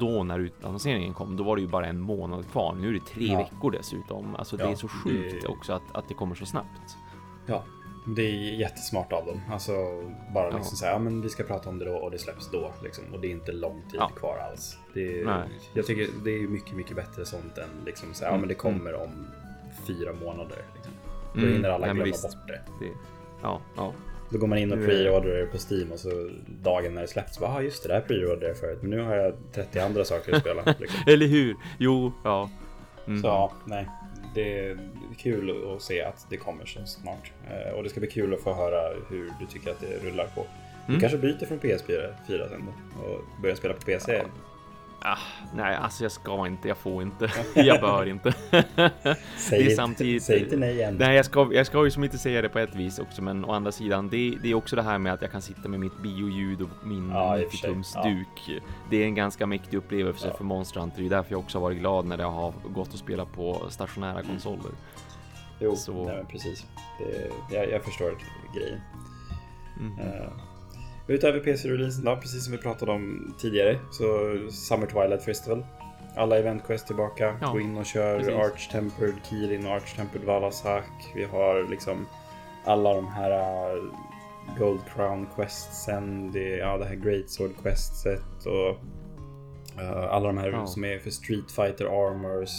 S2: då när utannonseringen kom, då var det ju bara en månad kvar. Nu är det tre ja. veckor dessutom. Alltså ja, det är så sjukt det... också att, att det kommer så snabbt.
S1: Ja, det är jättesmart av dem. Alltså bara liksom ja. säga, ja men vi ska prata om det då och det släpps då. Liksom. Och det är inte lång tid ja. kvar alls. Det är, jag tycker det är mycket, mycket bättre sånt än liksom säga, mm. ja men det kommer mm. om fyra månader. Liksom. Då mm. hinner alla glömma bort det. det.
S2: Ja, ja.
S1: Då går man in och preordrar på Steam och så dagen när det släpps, ja ah, just det, där preordrade jag förut, men nu har jag 30 andra saker att spela.
S2: Liksom. Eller hur? Jo, ja.
S1: Mm. Så ja, nej det kul att se att det kommer så snart. Eh, och det ska bli kul att få höra hur du tycker att det rullar på. Du mm. kanske byter från PS4 sen då och börjar spela på PC? Ja.
S2: Ah, nej, alltså jag ska inte, jag får inte, jag bör inte.
S1: säg, det är samtidigt, säg inte nej igen.
S2: Nej, jag ska, jag ska ju som inte säga det på ett vis också, men å andra sidan, det, det är också det här med att jag kan sitta med mitt bioljud och min ja, 90-tumsduk. Ja. Det är en ganska mäktig upplevelse ja. för Monster Hunter. Det är därför jag också varit glad när det har gått att spela på stationära konsoler.
S1: Jo, Så... nej, precis. Det, jag, jag förstår grejen. Mm. Uh. Utöver PC-releasen då, precis som vi pratade om tidigare, så Summer Twilight Festival. Alla event quest tillbaka. Ja, Gå in och kör precis. Arch Tempered Kirin och Arch Tempered Valasak. Vi har liksom alla de här uh, Gold Crown questsen. Det, ja, det här Great Sword questet och uh, alla de här ja. som är för Street Fighter Armors.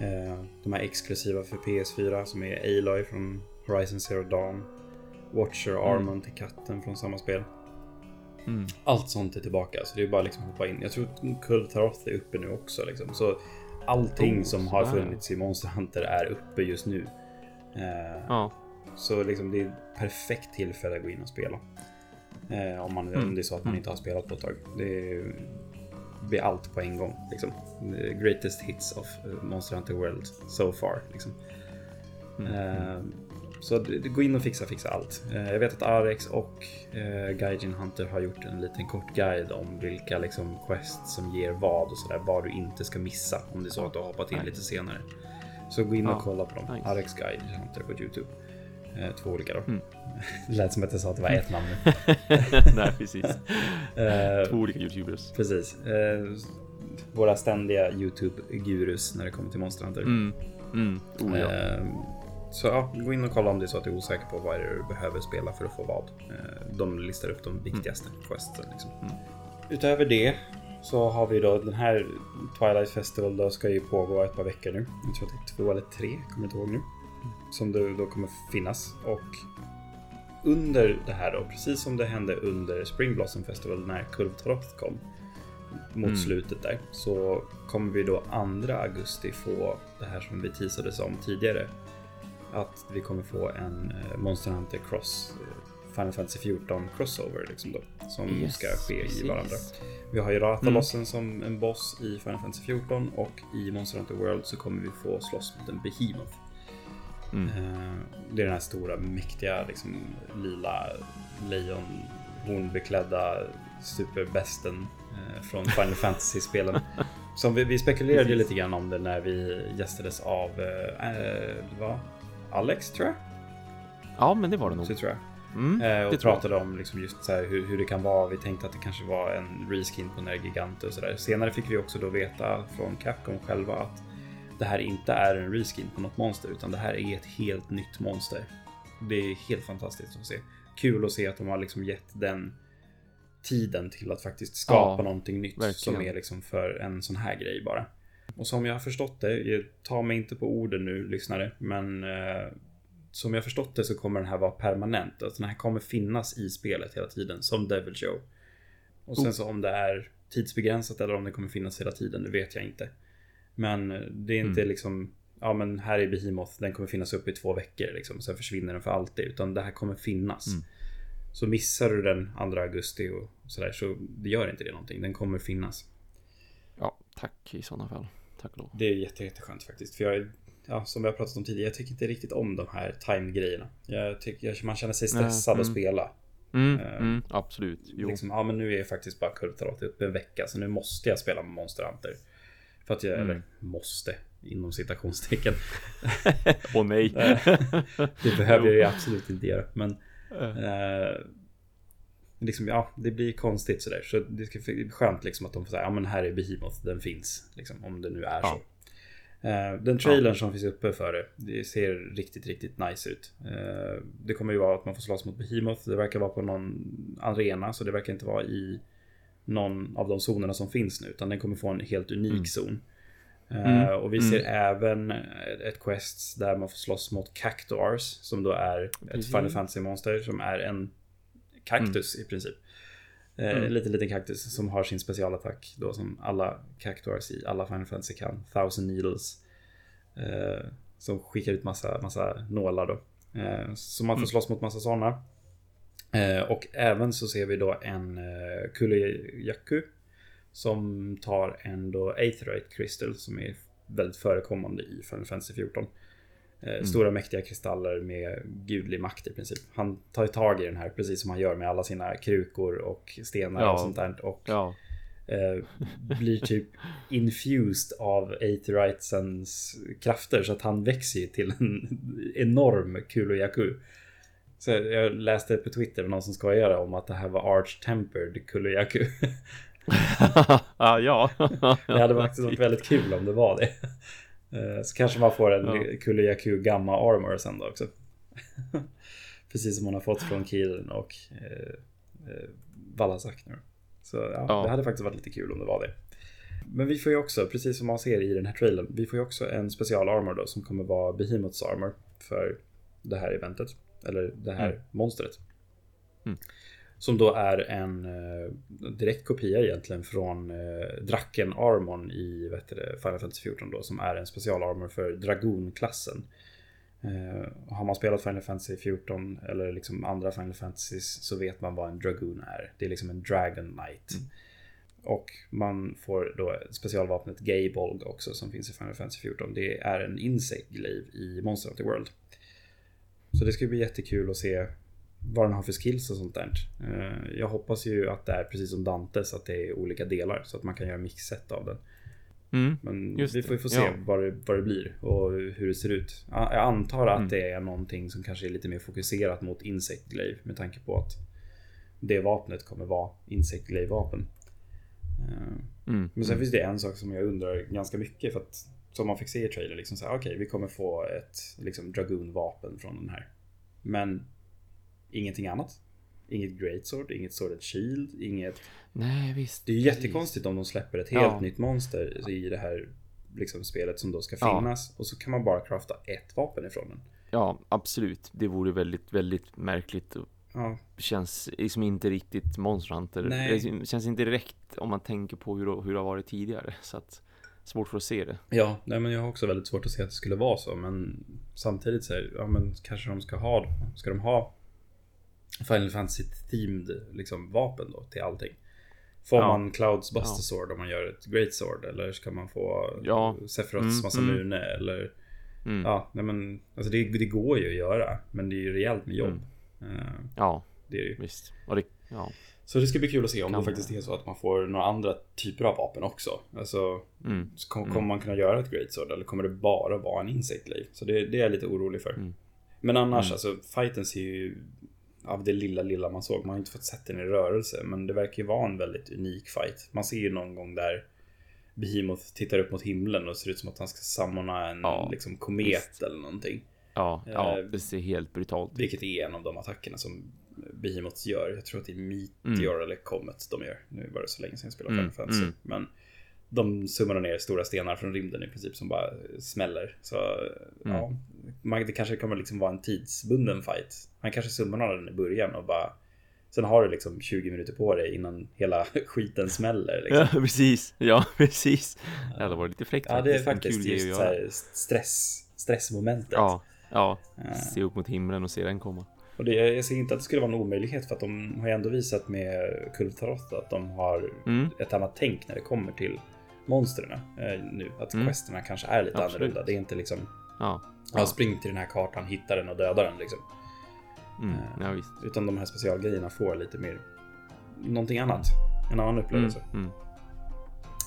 S1: Uh, de här exklusiva för PS4 som är Aloy från Horizon Zero Dawn. Watcher mm. Armon till katten från samma spel. Mm. Allt sånt är tillbaka, så det är bara liksom hoppa in. Jag tror att Kultaroth är uppe nu också. Liksom. Så allting oh, som har funnits i Monster Hunter är uppe just nu. Eh, ja. Så liksom, det är ett perfekt tillfälle att gå in och spela. Eh, om, man, mm. om det är så att man mm. inte har spelat på ett tag. Det blir allt på en gång. Liksom. Greatest hits of eh, Monster Hunter World so far. Liksom. Mm. Eh, så gå in och fixa, fixa allt. Eh, jag vet att Arex och eh, Gaijin Hunter har gjort en liten kort guide om vilka liksom quests som ger vad och sådär. Vad du inte ska missa om det är så att du har hoppat in nice. lite senare. Så gå in och kolla på dem. Nice. Arex Gaijin Hunter på Youtube. Eh, två olika då. Mm. Det lät som att jag sa att det var ett namn.
S2: Nej, precis. Två olika Youtubers.
S1: Precis. Våra ständiga Youtube-gurus när det kommer till Monster Hunter. Mm. Mm. Oh, ja. Så ja, gå in och kolla om det är så att du är osäker på vad du behöver spela för att få vad. Eh, de listar upp de viktigaste mm. questsen. Liksom. Mm. Utöver det så har vi då den här Twilight Festival då ska ju pågå ett par veckor nu. Jag tror att det är två eller tre, kommer inte ihåg nu. Som då, då kommer finnas. Och under det här då, precis som det hände under Spring Blossom Festival när Kulvtaroth kom mot mm. slutet där så kommer vi då 2 augusti få det här som vi teasades om tidigare att vi kommer få en eh, Monster Hunter Cross eh, Final Fantasy 14 crossover liksom då, som yes, ska ske precis. i varandra. Vi har ju Ratalossen mm. som en boss i Final Fantasy 14 och i Monster Hunter World så kommer vi få slåss mot en Behemoth. Mm. Eh, det är den här stora mäktiga liksom, lila lejon hornbeklädda superbesten från Final Fantasy-spelen. Som vi, vi spekulerade Precis. lite grann om det när vi gästades av äh? Alex tror jag.
S2: Ja, men det var det nog.
S1: Så tror jag. Mm, eh, och pratade om liksom just så hur, hur, det kan vara. Vi tänkte att det kanske var en reskin på Nergigante och sådär. Senare fick vi också då veta från Capcom själva att det här inte är en reskin på något monster utan det här är ett helt nytt monster. Det är helt fantastiskt att se. Kul att se att de har liksom gett den tiden till att faktiskt skapa ja, någonting nytt verkligen. som är liksom för en sån här grej bara. Och som jag har förstått det, ta mig inte på orden nu lyssnare, men eh, som jag förstått det så kommer den här vara permanent. Alltså den här kommer finnas i spelet hela tiden som Devil Show. Och sen oh. så om det är tidsbegränsat eller om det kommer finnas hela tiden, det vet jag inte. Men det är inte mm. liksom, ja men här är Behemoth, den kommer finnas upp i två veckor liksom. Sen försvinner den för alltid. Utan det här kommer finnas. Mm. Så missar du den 2 augusti och sådär så det gör inte det någonting. Den kommer finnas.
S2: Ja, tack i sådana fall. Tack lov.
S1: Det är jätte, jätteskönt faktiskt. För jag ja, som vi har pratat om tidigare, jag tycker inte riktigt om de här time-grejerna. Jag tycker man känner sig stressad mm. att spela.
S2: Mm, uh, mm, absolut.
S1: Jo. Liksom, ja, men nu är faktiskt bara Kurtarot upp en vecka, så nu måste jag spela med Monster Hunter. För att jag, mm. eller måste, inom citationstecken.
S2: Åh oh, nej.
S1: det behöver jag ju absolut inte göra. Men uh, liksom, ja, det blir konstigt sådär. Så det bli skönt liksom att de får säga, ja men här är Behemoth, den finns. Liksom, om det nu är ja. så. Uh, den trailern ja. som finns uppe för det, det ser riktigt, riktigt nice ut. Uh, det kommer ju vara att man får slåss mot Behemoth. Det verkar vara på någon arena, så det verkar inte vara i någon av de zonerna som finns nu, utan den kommer få en helt unik mm. zon. Uh, mm. Och vi ser mm. även ett quest där man får slåss mot Cactuars, som då är ett Final Fantasy-monster som är en kaktus mm. i princip. Mm. En liten, liten kaktus som har sin specialattack då som alla Cactuars i alla Final Fantasy kan. Thousand Needles. Eh, som skickar ut massa, massa nålar då. Eh, så man får mm. slåss mot massa sådana. Eh, och även så ser vi då en eh, Kuliyaku. Som tar en då Aetherite Crystal som är väldigt förekommande i Final Fantasy 14. Eh, mm. Stora mäktiga kristaller med gudlig makt i princip. Han tar ju tag i den här precis som han gör med alla sina krukor och stenar ja. och sånt där. Och ja. eh, blir typ infused av Aetheritesens krafter så att han växer till en enorm Kuloyaku. Så jag läste på Twitter med någon som skojade om att det här var Arch Tempered Kuloyaku.
S2: ja, ja.
S1: det hade faktiskt varit väldigt kul om det var det. Eh, så kanske man får en ja. Kuliyaku Gamma Armor sen då också. Precis som hon har fått från Kirin och eh, eh, Valazak nu. Så ja, ja, det hade faktiskt varit lite kul om det var det. Men vi får ju också, precis som man ser i den här trailern, vi får ju också en special armor då som kommer vara Behemoths armor för det här eventet. Eller det här mm. monstret. Mm. Som då är en eh, direkt kopia egentligen från eh, Draken Armon i vet det, Final Fantasy 14 då. Som är en specialarmor för Dragon-klassen. Eh, har man spelat Final Fantasy 14 eller liksom andra Final Fantasies så vet man vad en Dragoon är. Det är liksom en Dragon Knight. Mm. Och man får då specialvapnet Gaybolg också som finns i Final Fantasy 14. Det är en Insect Glaive i Monster Hunter World. Så det ska bli jättekul att se vad den har för skills och sånt där. Eh, jag hoppas ju att det är precis som Dantes, att det är olika delar så att man kan göra mixset av den. Mm, Men vi får, vi får se ja. vad, det, vad det blir och hur det ser ut. Jag antar att mm. det är någonting som kanske är lite mer fokuserat mot Insect Glaive med tanke på att det vapnet kommer vara Insect Glaive vapen. Eh, mm, Men sen mm. finns det en sak som jag undrar ganska mycket för att som man fick se i trailer liksom så okej, okay, vi kommer få ett liksom Dragoon vapen från den här. Men ingenting annat. Inget Great Sword, inget Sword and Shield, inget...
S2: Nej, visst.
S1: Det är ju jättekonstigt om de släpper ett helt ja. nytt monster i det här liksom, spelet som då ska finnas. Ja. Och så kan man bara crafta ett vapen ifrån den.
S2: Ja, absolut. Det vore väldigt, väldigt märkligt. Ja. Känns liksom inte riktigt Monster Hunter. Nej. Det känns inte direkt om man tänker på hur, hur det har varit tidigare. Så att svårt för att se det.
S1: Ja, nej, men jag har också väldigt svårt att se att det skulle vara så. Men samtidigt så ja men kanske de ska ha, ska de ha Final Fantasy-themed liksom, vapen då till allting. Får ja. man Clouds Buster ja. Sword om man gör ett Great Sword? Eller ska man få ja. Sephiroths mm, massa mm. Mune? Eller... Mm. Ja, nej men alltså det, det, går ju att göra. Men det är ju rejält med jobb.
S2: Mm. Uh, ja,
S1: Det är det ju.
S2: Visst. Och det, ja.
S1: Så det ska bli kul att se om kan det faktiskt är så att man får några andra typer av vapen också. Alltså, mm. kommer mm. man kunna göra ett Great Sword eller kommer det bara vara en Insect Glaive? Så det, det, är jag lite orolig för. Mm. Men annars, mm. alltså fighten ser ju av det lilla, lilla man såg. Man har inte fått sett den i rörelse, men det verkar ju vara en väldigt unik fight. Man ser ju någon gång där Behemoth tittar upp mot himlen och ser ut som att han ska samordna en ja, liksom, komet visst. eller någonting.
S2: Ja, ja, eh, det ser helt brutalt
S1: Vilket är en av de attackerna som Behemoth gör. Jag tror att det är Meteor mm. eller Comet de gör. Nu var det så länge sedan jag spelade Final mm. Fantasy. Mm. Men de summerar ner stora stenar från rymden i princip som bara smäller. Så mm. ja, det kanske kommer liksom vara en tidsbunden fight. Han kanske summonar den i början och bara Sen har du liksom 20 minuter på dig innan hela skiten smäller. Liksom.
S2: Ja, precis. Ja, precis. Det hade varit lite fräckt.
S1: Ja, det är faktiskt just så här stress, stressmomentet.
S2: Ja, ja. Se upp mot himlen och se den komma.
S1: Och det, jag ser inte att det skulle vara en omöjlighet för att de har ju ändå visat med Kultarot att de har mm. ett annat tänk när det kommer till monstren eh, nu. Att mm. questerna kanske är lite Absolut. annorlunda. Det är inte liksom ja. Ja, spring till den här kartan, hitta den och döda den liksom.
S2: Mm. Ja, visst.
S1: Utan de här specialgrejerna får lite mer någonting annat. En annan upplevelse. Mm. Mm.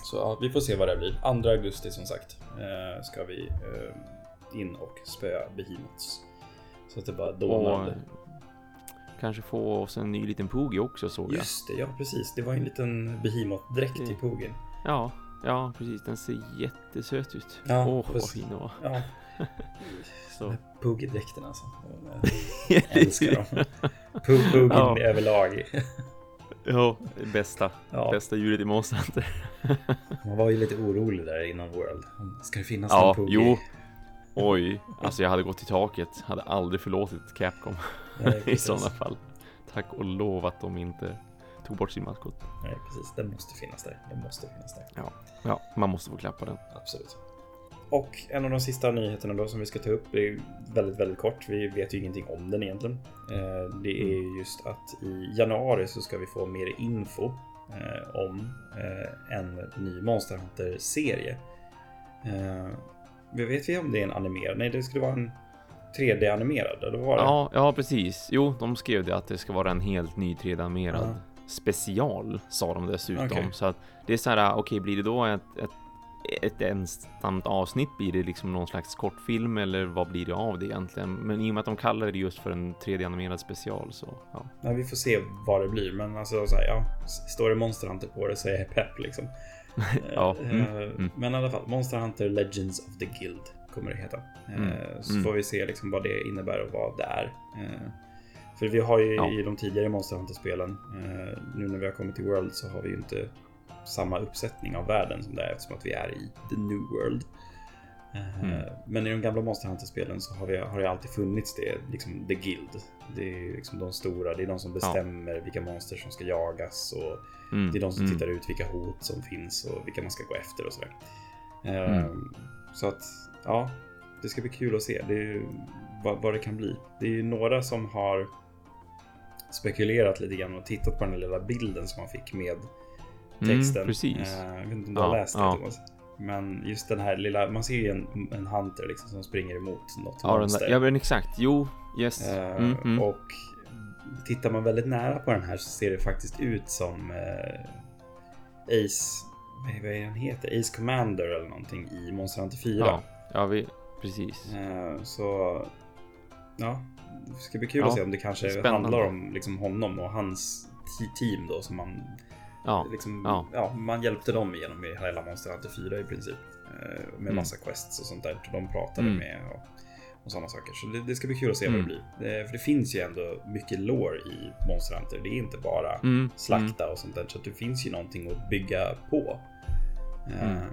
S1: Så ja, vi får se vad det blir. 2 augusti som sagt eh, ska vi eh, in och spöa Behemoths. Så att det bara dånar.
S2: Kanske få oss en ny liten Poogie också såg jag.
S1: Just det, ja precis. Det var en liten Behemoth-dräkt i Poogien.
S2: Ja, ja precis. Den ser jättesöt ut. Åh, oh, vad fin den var. Ja.
S1: Så. Poogie-dräkten alltså. Jag älskar dem. Poogien ja. överlag.
S2: Ja, bästa. Ja. Bästa djuret i Monster Hunter.
S1: Man var ju lite orolig där innan World. Ska det finnas ja, någon Poogie? Jo.
S2: Oj, alltså jag hade gått i taket. Hade aldrig förlåtit Capcom. Nej, I sådana fall. Tack och lov att de inte tog bort sin maskot.
S1: Nej, precis. Den måste finnas där. Den måste finnas där.
S2: Ja, ja man måste få klappa den.
S1: Absolut. Och en av de sista nyheterna då som vi ska ta upp är väldigt, väldigt kort. Vi vet ju ingenting om den egentligen. Eh, det är mm. just att i januari så ska vi få mer info eh, om eh, en ny Monster Hunter-serie. Vet vi om det är en animerad? Nej, det skulle vara en 3D-animerad, eller vad var det?
S2: Ja, ja, precis. Jo, de skrev det att det ska vara en helt ny 3D-animerad uh special, sa de dessutom. Okay. Så att det är så här, okej, okay, blir det då ett, ett ett ensamt avsnitt? Blir det liksom någon slags kortfilm eller vad blir det av det egentligen? Men i och med att de kallar det just för en 3D-animerad special så ja.
S1: ja. Vi får se vad det blir, men alltså så här, ja, står det Monster Hunter på det så är jag pepp liksom. ja. Mm, eh, mm. Men i alla fall, Monster Hunter Legends of the Guild kommer det heta. Eh, mm, så mm. får vi se liksom vad det innebär och vad det är. Eh, för vi har ju ja. i de tidigare Monster Hunter-spelen, nu när vi har kommit till World så har vi ju inte samma uppsättning av världen som det är eftersom att vi är i the new world. Eh, mm. Men i de gamla Monster Hunter-spelen så har, vi, har det alltid funnits det, liksom the guild. Det är liksom de stora, det är de som bestämmer ja. vilka monster som ska jagas och mm. det är de som mm. tittar ut vilka hot som finns och vilka man ska gå efter och sådär. Mm. Så att, ja, det ska bli kul att se det är, vad, vad det kan bli. Det är ju några som har spekulerat lite grann och tittat på den lilla bilden som man fick med Mm, texten. Mm, precis. Uh, jag vet inte om du ja, har läst det ja. Thomas. Men just den här lilla, man ser ju en, en hunter liksom som springer emot något
S2: ja, monster. Där, ja men exakt, jo, yes. Uh,
S1: mm, mm. Och tittar man väldigt nära på den här så ser det faktiskt ut som uh, Ace, vad är han heter? Ace Commander eller någonting i Monster Hunter 4.
S2: Ja, ja vi, precis.
S1: så ja, det ska bli kul ja, att se om det kanske spännande. handlar om liksom honom och hans team då som man Ja, liksom, ja. ja. man hjälpte dem igenom hela Monster Hunter 4 i princip. Eh, med mm. massa quests och sånt där. De pratade mm. med och, och sådana saker. Så det, det, ska bli kul att se mm. vad det mm. blir. Det, för det finns ju ändå mycket lore i Monster Hunter. Det är inte bara mm. slakta och sånt där. Så det finns ju någonting att bygga på. Uh,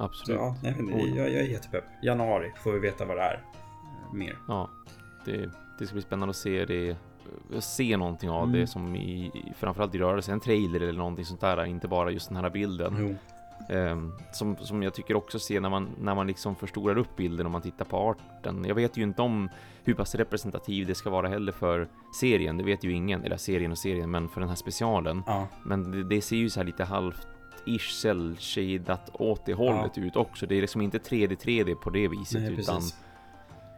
S2: Absolut.
S1: Så, ja, nej, men, jag, jag är jättepepp. Januari får vi veta vad det är. Uh, mer.
S2: Ja, det, det ska bli spännande att se det se någonting av mm. det som i framförallt i rörelse, en trailer eller någonting sånt där, inte bara just den här bilden. Um, som, som jag tycker också ser när man, när man liksom förstorar upp bilden och man tittar på arten. Jag vet ju inte om hur pass representativ det ska vara heller för serien, det vet ju ingen, eller serien och serien, men för den här specialen. Ja. Men det, det, ser ju så här lite halvt ish cell-shadat åt det hållet ja. ut också. Det är liksom inte 3D 3D på det viset, Nej, utan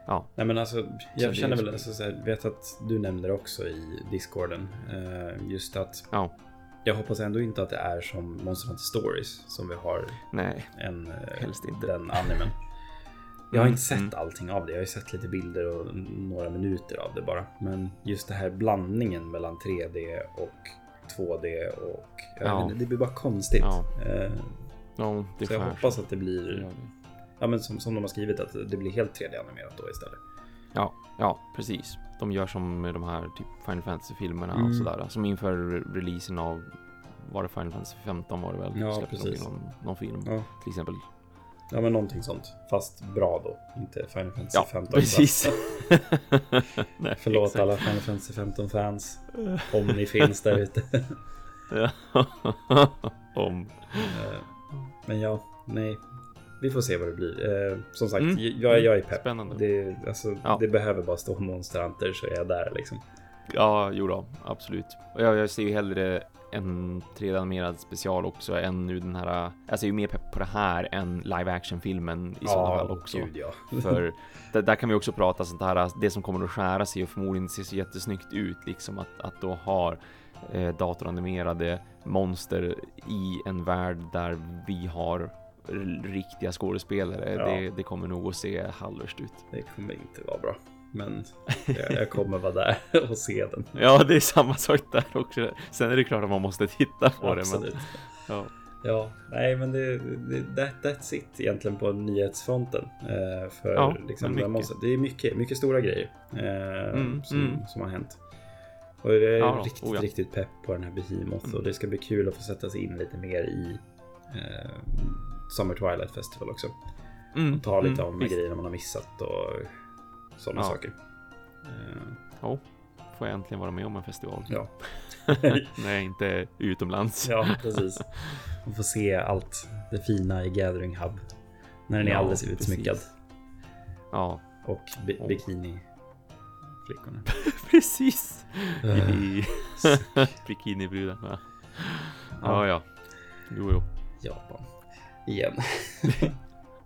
S2: ja.
S1: Nej men alltså, jag känner väl, alltså, så här, vet att du nämnde det också i discorden. Eh, just att
S2: ja.
S1: jag hoppas ändå inte att det är som Monster Hunter Stories som vi har
S2: Nej,
S1: en,
S2: helst inte.
S1: den animen. Jag har
S2: Mm,
S1: inte sett
S2: mm.
S1: allting av det. Jag har ju sett lite bilder och några minuter av det bara. Men just det här blandningen mellan 3D och 2D och
S2: Ja.
S1: inte, det blir bara konstigt.
S2: Ja.
S1: Eh,
S2: Ja,
S1: så jag hoppas att det blir,
S2: Ja,
S1: men som, som de har skrivit, att det blir helt 3D-animerat då istället.
S2: Ja, ja, precis. De gör som med de här typ Final Fantasy-filmerna
S1: Mm.
S2: och sådär. Som inför releasen av, var det Final Fantasy 15 var det väl?
S1: Ja, precis.
S2: Någon, någon film
S1: Ja.
S2: till exempel.
S1: Ja men någonting sånt. Fast bra då. Inte Final Fantasy
S2: Ja,
S1: 15.
S2: precis. Nej,
S1: Förlåt
S2: exakt.
S1: alla Final Fantasy 15-fans. Om ni finns där ute.
S2: Om.
S1: Eh, Men ja, nej. Vi får se vad det blir. Eh, som sagt,
S2: Mm.
S1: jag, jag är pepp.
S2: Spännande.
S1: Det, alltså,
S2: Ja.
S1: det behöver bara stå Monster Hunter så är jag där liksom.
S2: Ja, jo då, absolut. Jag, jag ser ju hellre en 3D-animerad special också än nu den här, alltså jag är ju mer pepp på det här än live action-filmen i sådana fall också.
S1: gud ja.
S2: För där, där kan vi också prata sånt här, det som kommer att skära sig och förmodligen ser så jättesnyggt ut, liksom att, att då ha eh, datoranimerade monster i en värld där vi har riktiga skådespelare.
S1: Ja.
S2: Det, det kommer nog att se halvvärst ut.
S1: Det kommer inte vara bra. Men jag, jag kommer vara där och se den.
S2: Ja, det är samma sak där också. Sen är det klart att man måste titta på det.
S1: Absolut.
S2: Men, ja.
S1: Ja, nej men det, det that, that's it egentligen på nyhetsfronten. Eh, för
S2: Ja,
S1: liksom, det, måste, det är mycket, mycket stora grejer eh,
S2: Mm,
S1: som,
S2: mm.
S1: som har hänt. Och det är
S2: Ja
S1: riktigt,
S2: oh ja.
S1: riktigt pepp på den här Behemoth
S2: Mm.
S1: och det ska bli kul att få sätta sig in lite mer i eh, Summer Twilight Festival också.
S2: Mm,
S1: Ta lite
S2: mm,
S1: av de grejerna man har missat och sådana
S2: Ja.
S1: saker. Eh,
S2: Ja, får jag äntligen vara med om en festival.
S1: ja.
S2: Nej, inte utomlands.
S1: ja, precis. Man får se allt det fina i Gathering Hub. När den är
S2: Ja,
S1: alldeles
S2: precis.
S1: utsmyckad.
S2: Ja,
S1: Och bi
S2: Åh.
S1: bikini-flickorna.
S2: precis.
S1: Eh,
S2: I bikinibruden. Ja, ja. Jo, jo.
S1: Japan. Igen.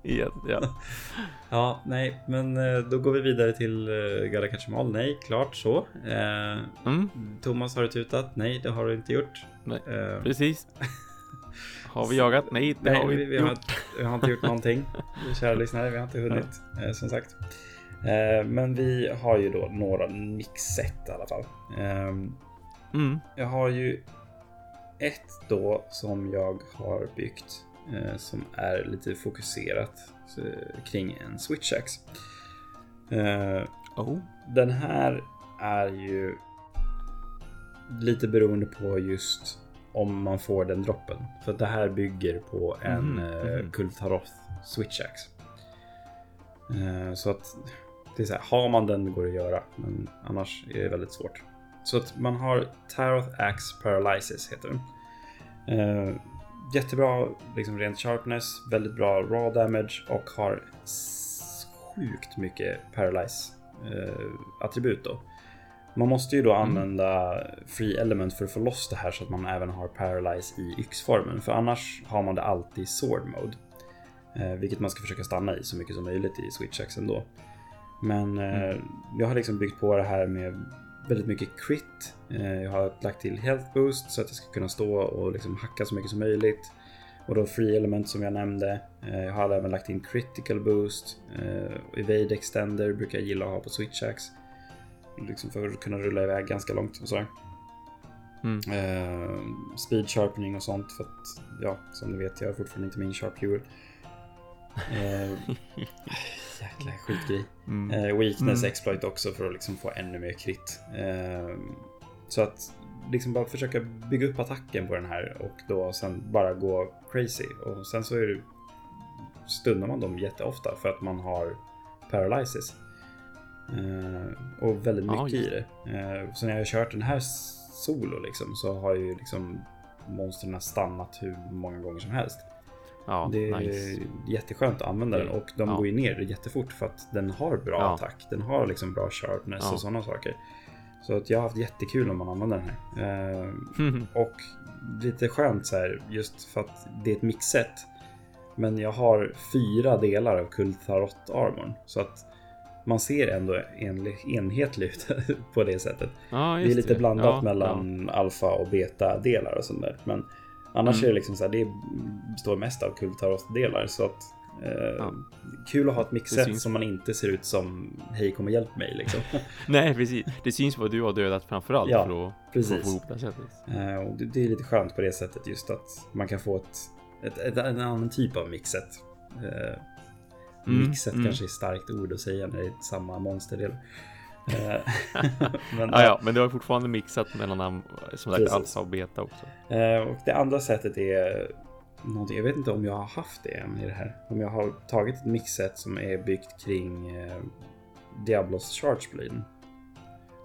S2: Igen, ja.
S1: Ja, nej, men eh, då går vi vidare till uh, Gala Kachimal. Nej, klart så. Eh,
S2: Mm,
S1: Thomas, har du tutat? Nej, det har du inte gjort.
S2: Nej.
S1: Eh,
S2: precis. Har vi jagat? Nej, det
S1: nej,
S2: har vi inte
S1: vi, har,
S2: gjort.
S1: vi har inte gjort någonting. Kära lyssnare, vi har inte hunnit, eh, som sagt. Eh, men vi har ju då några mixet i alla fall. Ehm,
S2: Mm,
S1: Jag har ju ett då som jag har byggt eh, som är lite fokuserat eh, kring en switchax. Eh,
S2: oh.
S1: den här är ju lite beroende på just om man får den droppen. För det här bygger på en eh,
S2: mhm.
S1: Kultaroth switchax. Eh, så att det är så här, har man den går det att göra, men annars är det väldigt svårt. Så att man har Taroth Axe Paralysis heter den. Jättebra liksom rent sharpness, väldigt bra raw damage och har sjukt mycket paralyze eh, attribut då. Man måste ju då
S2: Mm.
S1: använda free element för att få loss det här så att man även har paralyze i yxformen. För annars har man det alltid i sword mode. Eh, vilket man ska försöka stanna i så mycket som möjligt i switchaxen då. Men eh, jag har liksom byggt på det här med väldigt mycket crit. Eh, jag har lagt till health boost så att jag ska kunna stå och liksom hacka så mycket som möjligt. Och då free element som jag nämnde. Eh, jag har även lagt in critical boost. Eh, evade extender brukar jag gilla att ha på switchax. Liksom för att kunna rulla iväg ganska långt och sådär.
S2: Mm.
S1: Speed sharpening och sånt för att, ja, som ni vet, jag har fortfarande inte min sharp fuel. Eh, jäkla skitgrej.
S2: Mm.
S1: Eh, weakness
S2: Mm.
S1: exploit också för att liksom få ännu mer crit. Eh, så att liksom bara försöka bygga upp attacken på den här och då sen bara gå crazy. Och sen så är det, stunnar man dem jätteofta för att man har paralysis. Eh, och väldigt mycket i
S2: just
S1: det. Eh, så när jag har kört den här solo liksom så har ju liksom monstren stannat hur många gånger som helst.
S2: Ja,
S1: Det är
S2: nice.
S1: jätteskönt att använda den och de
S2: Ja.
S1: går ju ner jättefort för att den har bra
S2: Ja.
S1: attack. Den har liksom bra sharpness
S2: Ja.
S1: och sådana saker. Så att jag har haft jättekul när man använder den här. Eh,
S2: Mhm.
S1: och lite skönt så här just för att det är ett mixet. Men jag har fyra delar av Kultarot armorn. Så att man ser ändå en, enhetlig ut på det sättet. Det är lite det. blandat mellan alfa och beta delar och sånt där. Men annars mm. är det liksom så här, det består mest av kultarot-delar. Så att eh, kul att ha ett mixset som man inte ser ut som Hej kom och hjälp mig liksom.
S2: Nej precis, det syns vad du har dödat framförallt ja, för, att, precis. få ihop det sättet.
S1: Eh, och det, det, är lite skönt på det sättet just att man kan få ett, ett, ett en annan typ av mixet. Eh, Mm, Mixet mm. kanske är ett starkt ord att säga när det är samma monsterdel.
S2: Eh, men, ja, ja, men det var fortfarande mixat mellan som sagt alfa och beta också.
S1: Eh, och det andra sättet är någonting, jag vet inte om jag har haft det än i det här. Om jag har tagit ett mixet som är byggt kring eh, Diablos Chargeblade.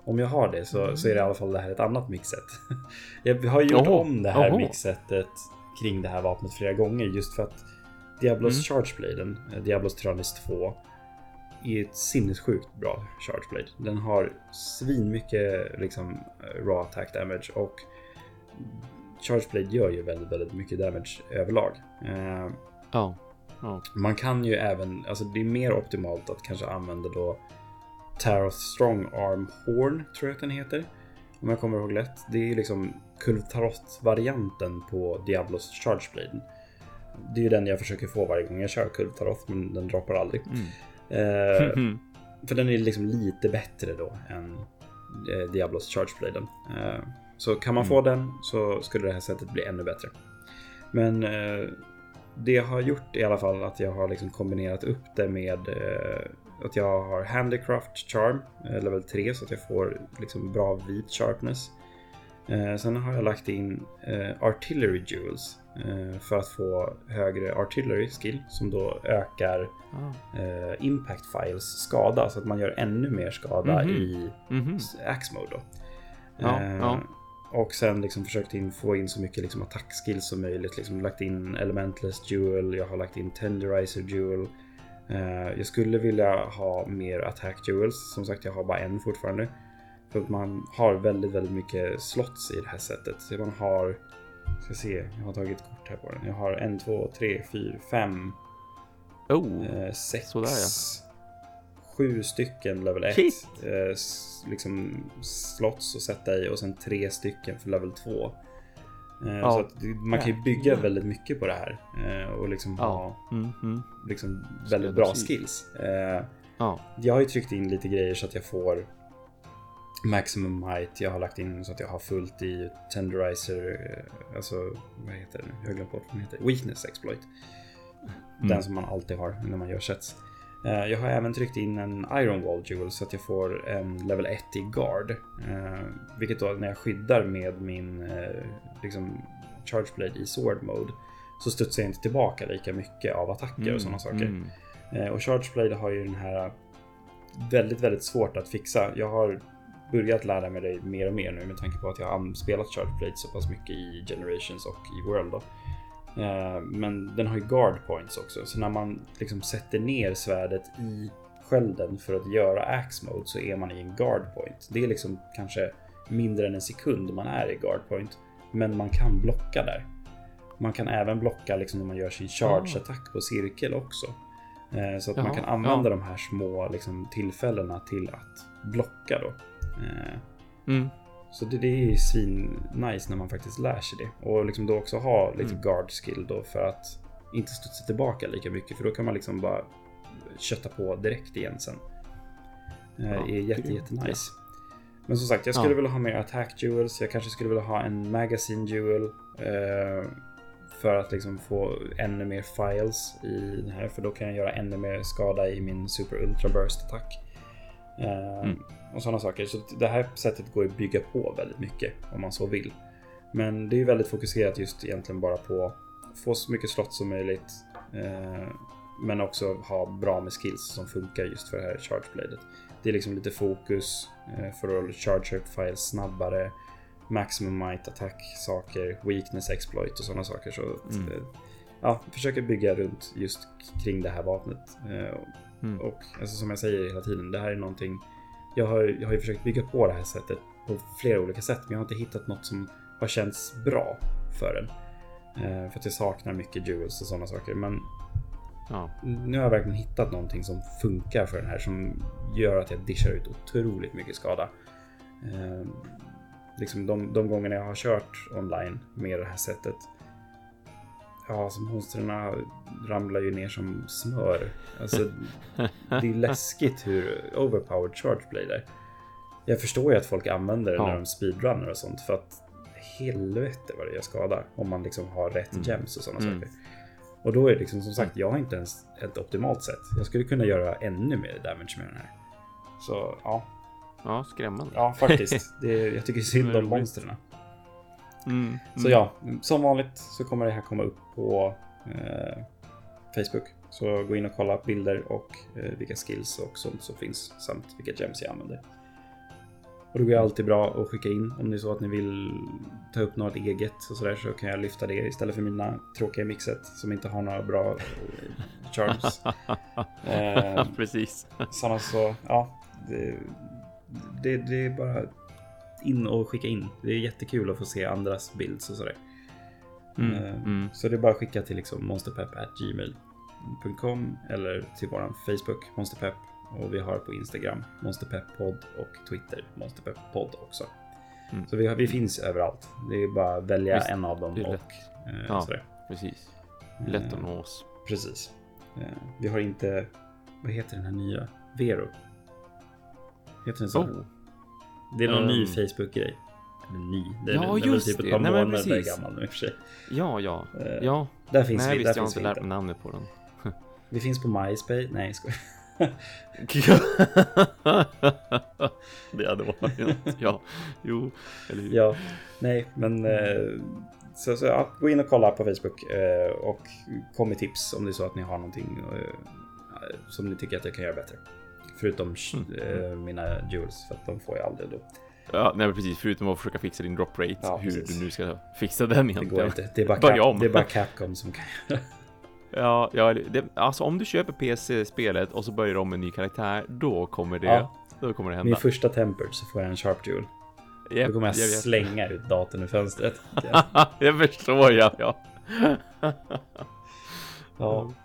S1: Om jag har det så, mm. så är det i alla fall det här ett annat mixet. jag har gjort Oho. om det här Oho. mixetet kring det här vapnet flera gånger just för att Diablos mm. Chargebladen, eh, Diablos Tyrannis 2, är ett sinnessjukt bra Chargeblade. Den har svinmycket liksom eh, raw attack damage och Chargeblade gör ju väldigt, väldigt mycket damage överlag. Uh, oh. Oh. Man kan ju även, alltså det är mer optimalt att kanske använda då Taroth Strong Arm Horn, tror jag att den heter. Om jag kommer ihåg lätt. Det är liksom Kultarot-varianten på Diablos Chargeblade. Det är ju den jag försöker få varje gång jag kör Kultaroth, men den droppar aldrig. Mm. Eh, för den är liksom lite bättre då än eh, Diablos Chargebladen. Eh, så kan man mm. få den så skulle det här sättet bli ännu bättre. Men eh, det jag har gjort i alla fall att jag har liksom kombinerat upp det med eh, att jag har Handicraft Charm, level 3, så att jag får liksom bra vit sharpness. Sen har jag lagt in Artillery Jewels för att få högre Artillery skill som då ökar ah. eh, Impact Files skada så att man gör ännu mer skada mm -hmm. i mm -hmm. Axe Mode. Ja, ja. Eh, och sen liksom försökt in, få in så mycket liksom attackskills som möjligt. Liksom lagt in Elementless Jewel, jag har lagt in Tenderizer Jewel. Uh, jag skulle vilja ha mer attack jewels. Som sagt, jag har bara en fortfarande. För att man har väldigt, väldigt mycket slots i det här sättet. Så man har, ska se, jag har tagit kort här på den. Jag har en, två, tre, fyra, fem,
S2: oh, eh,
S1: sex, sådär, ja. sju stycken level 1. Eh, liksom slots att sätta i och sen tre stycken för level 2. Eh, ja. Så att man kan ju bygga väldigt mycket på det här. Eh, och liksom ja. ha mm, mm. Liksom väldigt bra skills. Eh, ja. Jag har ju tryckt in lite grejer så att jag får Maximum height, jag har lagt in så att jag har fullt i Tenderizer, eh, alltså vad heter det? Jag har glömt bort vad den heter. Weakness exploit. Mm. Den som man alltid har när man gör sets. Eh, jag har även tryckt in en Iron Wall Jewel så att jag får en level 1 i Guard. Eh, vilket då när jag skyddar med min liksom, Charge Blade i Sword Mode så studsar jag inte tillbaka lika mycket av attacker mm. och sådana saker. Mm. Och Charge Blade har ju den här väldigt, väldigt svårt att fixa. Jag har börjat lära mig det mer och mer nu med tanke på att jag har spelat Charge Blade så pass mycket i Generations och i World. Då. Eh, men den har ju guard points också, så när man liksom sätter ner svärdet i skölden för att göra axe mode så är man i en guard point. Det är liksom kanske mindre än en sekund man är i guard point, men man kan blocka där. Man kan även blocka liksom när man gör sin charge attack på cirkel också. Eh, så att Jaha, man kan använda ja. de här små liksom, tillfällena till att blocka då. Eh, mm. Så det, det är svin nice när man faktiskt lär sig det. Och liksom då också ha lite mm. guard skill då för att inte studsa tillbaka lika mycket. För då kan man liksom bara kötta på direkt igen sen. Eh, ja, är jätte, jätte nice. Men som sagt, jag skulle ja. vilja ha mer attack jewels. Jag kanske skulle vilja ha en magazine jewel. Eh, för att liksom få ännu mer files i det här. För då kan jag göra ännu mer skada i min super ultra burst attack. Eh, mm och sådana saker. Så det här sättet går att bygga på väldigt mycket om man så vill. Men det är väldigt fokuserat just egentligen bara på att få så mycket slott som möjligt. Eh, men också ha bra med skills som funkar just för det här chargebladet. Det är liksom lite fokus eh, för att charge upp files snabbare. Maximum might attack saker, weakness exploit och sådana saker. Så mm. Eh, ja, försöker bygga runt just kring det här vapnet. Eh, mm. Och alltså, som jag säger hela tiden, det här är någonting jag har, jag har ju försökt bygga på det här sättet på flera olika sätt, men jag har inte hittat något som har känts bra för den. Eh, för att jag saknar mycket jewels och sådana saker. Men ja. nu har jag verkligen hittat någonting som funkar för den här som gör att jag dishar ut otroligt mycket skada. Eh, liksom de, de gångerna jag har kört online med det här sättet. Ja, alltså monstren ramlar ju ner som smör. Alltså, det är läskigt hur overpowered charge blir det. Jag förstår ju att folk använder det ja. när de speedrunner och sånt för att helvete vad det gör skada om man liksom har rätt mm. gems och sådana mm. saker. Och då är det liksom som sagt, jag har inte ens ett optimalt sätt. Jag skulle kunna göra ännu mer damage med den här. Så ja.
S2: Ja, skrämmande.
S1: Ja, faktiskt. Det jag tycker synd om monstren. Mm, så mm. ja, som vanligt så kommer det här komma upp på eh, Facebook. Så gå in och kolla bilder och eh, vilka skills och sånt som finns samt vilka gems jag använder. Och det går alltid bra att skicka in om det är så att ni vill ta upp något eget och sådär så kan jag lyfta det istället för mina tråkiga mixet som inte har några bra eh, charms.
S2: eh, Precis.
S1: Sådana så, ja. Det, det, det, är bara in och skicka in. Det är jättekul att få se andras bilds och sådär. Mm, eh, mm. Så det är bara att skicka till liksom monsterpepp.gmail.com eller till våran Facebook monsterpepp och vi har på Instagram monsterpepp-podd och Twitter monsterpepp-podd också. Mm. Så vi, har, vi finns överallt. Det är bara att välja Visst, en av dem och
S2: eh, ja, sådär. Precis. Lätt att nå oss.
S1: Precis. Eh, vi har inte, vad heter den här nya? Vero. Heter den så? Oh. Det är någon um. ny Facebook-grej. Eller ny.
S2: Det är, ja, den just typ
S1: ett par det. månader Nej, gammal nu i och för sig.
S2: Ja, ja. Uh, ja.
S1: Där finns
S2: Nej,
S1: vi.
S2: Visst,
S1: där
S2: jag har inte lärt mig namnet på den.
S1: vi finns på MySpace. Nej, jag
S2: det hade varit något. Ja, jo, eller hur?
S1: Ja, nej, men eh, så, så ja, gå in och kolla på Facebook eh, och kom med tips om det är så att ni har någonting som ni tycker att jag kan göra bättre. Förutom mm. mina jewels, för att de får jag aldrig då.
S2: Ja, nej precis. Förutom att försöka fixa din drop rate. Ja, hur du nu ska fixa den egentligen.
S1: Det går inte. Det är bara, Cap, det är bara Capcom som kan göra
S2: Ja, ja det, alltså om du köper PC-spelet och så börjar om med en ny karaktär, då kommer det, ja. då kommer det hända.
S1: Min första temper så får jag en sharp jewel. Yep, då kommer jag, jag slänga ut datorn ur fönstret.
S2: jag förstår, ja. Ja.
S1: ja.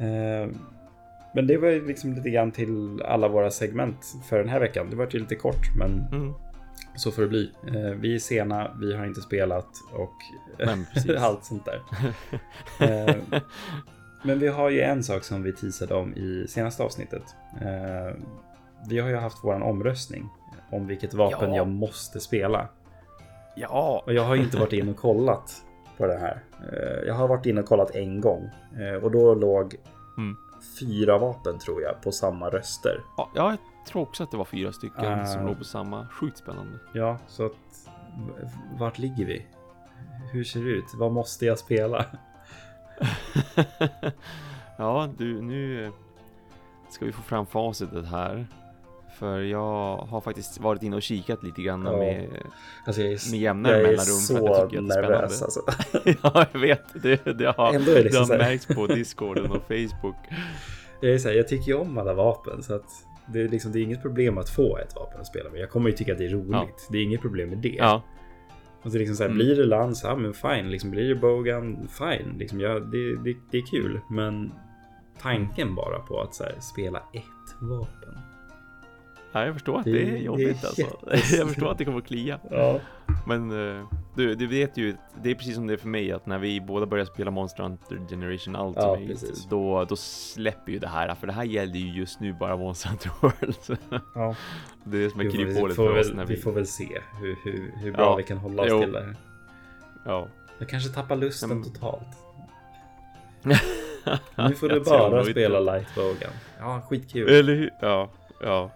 S1: Uh, men det var liksom lite grann till alla våra segment för den här veckan. Det var ju lite kort, men mm. Så får det bli. Eh, vi är sena, vi har inte spelat och allt sånt där. Eh, men vi har ju en sak som vi teasade om i senaste avsnittet. Eh, vi har ju haft våran omröstning om vilket vapen ja. jag måste spela.
S2: Ja.
S1: Och jag har inte varit in och kollat på det här. Jag har varit in och kollat en gång och då låg mm. Fyra vapen tror jag på samma röster.
S2: Ja, jag tror också att det var fyra stycken uh, som låg på samma. Sjukt spännande.
S1: Ja, så att vart ligger vi? Hur ser det ut? Vad måste jag spela?
S2: ja, du, nu ska vi få fram facitet här. För jag har faktiskt varit inne och kikat lite grann ja. med,
S1: alltså jag är,
S2: med jämna mellanrum.
S1: för att jag tycker att det är nervös alltså.
S2: ja, jag vet. Det, det har, det liksom det har märkts på Discorden och Facebook.
S1: Jag, är så här, jag tycker ju om alla vapen så att det är, liksom, det är inget problem att få ett vapen att spela med. Jag kommer ju tycka att det är roligt. Ja. Det är inget problem med det.
S2: Ja.
S1: Och så liksom så här, mm. Blir det lans, ja men fine. Liksom, blir det bogan, fine. Liksom, ja, det, det, det är kul. Men tanken bara på att här, spela ett vapen.
S2: Ja, jag förstår att det, det är jobbigt det är alltså. Jag förstår att det kommer att klia.
S1: Ja.
S2: Men uh, du, du vet ju, det är precis som det är för mig att när vi båda börjar spela Monster Hunter Generation Ultimate ja, då, då släpper ju det här, för det här gäller ju just nu bara Monster Hunter World.
S1: Ja.
S2: Det är det som är kryphålet för oss
S1: när vi... Vi får väl se hur, hur, hur bra ja. vi kan hålla oss jo. till det här.
S2: Ja.
S1: Jag kanske tappar lusten Men... totalt. nu får du bara spela Lightbogan. Ja, skitkul.
S2: Eller hur? Ja, ja.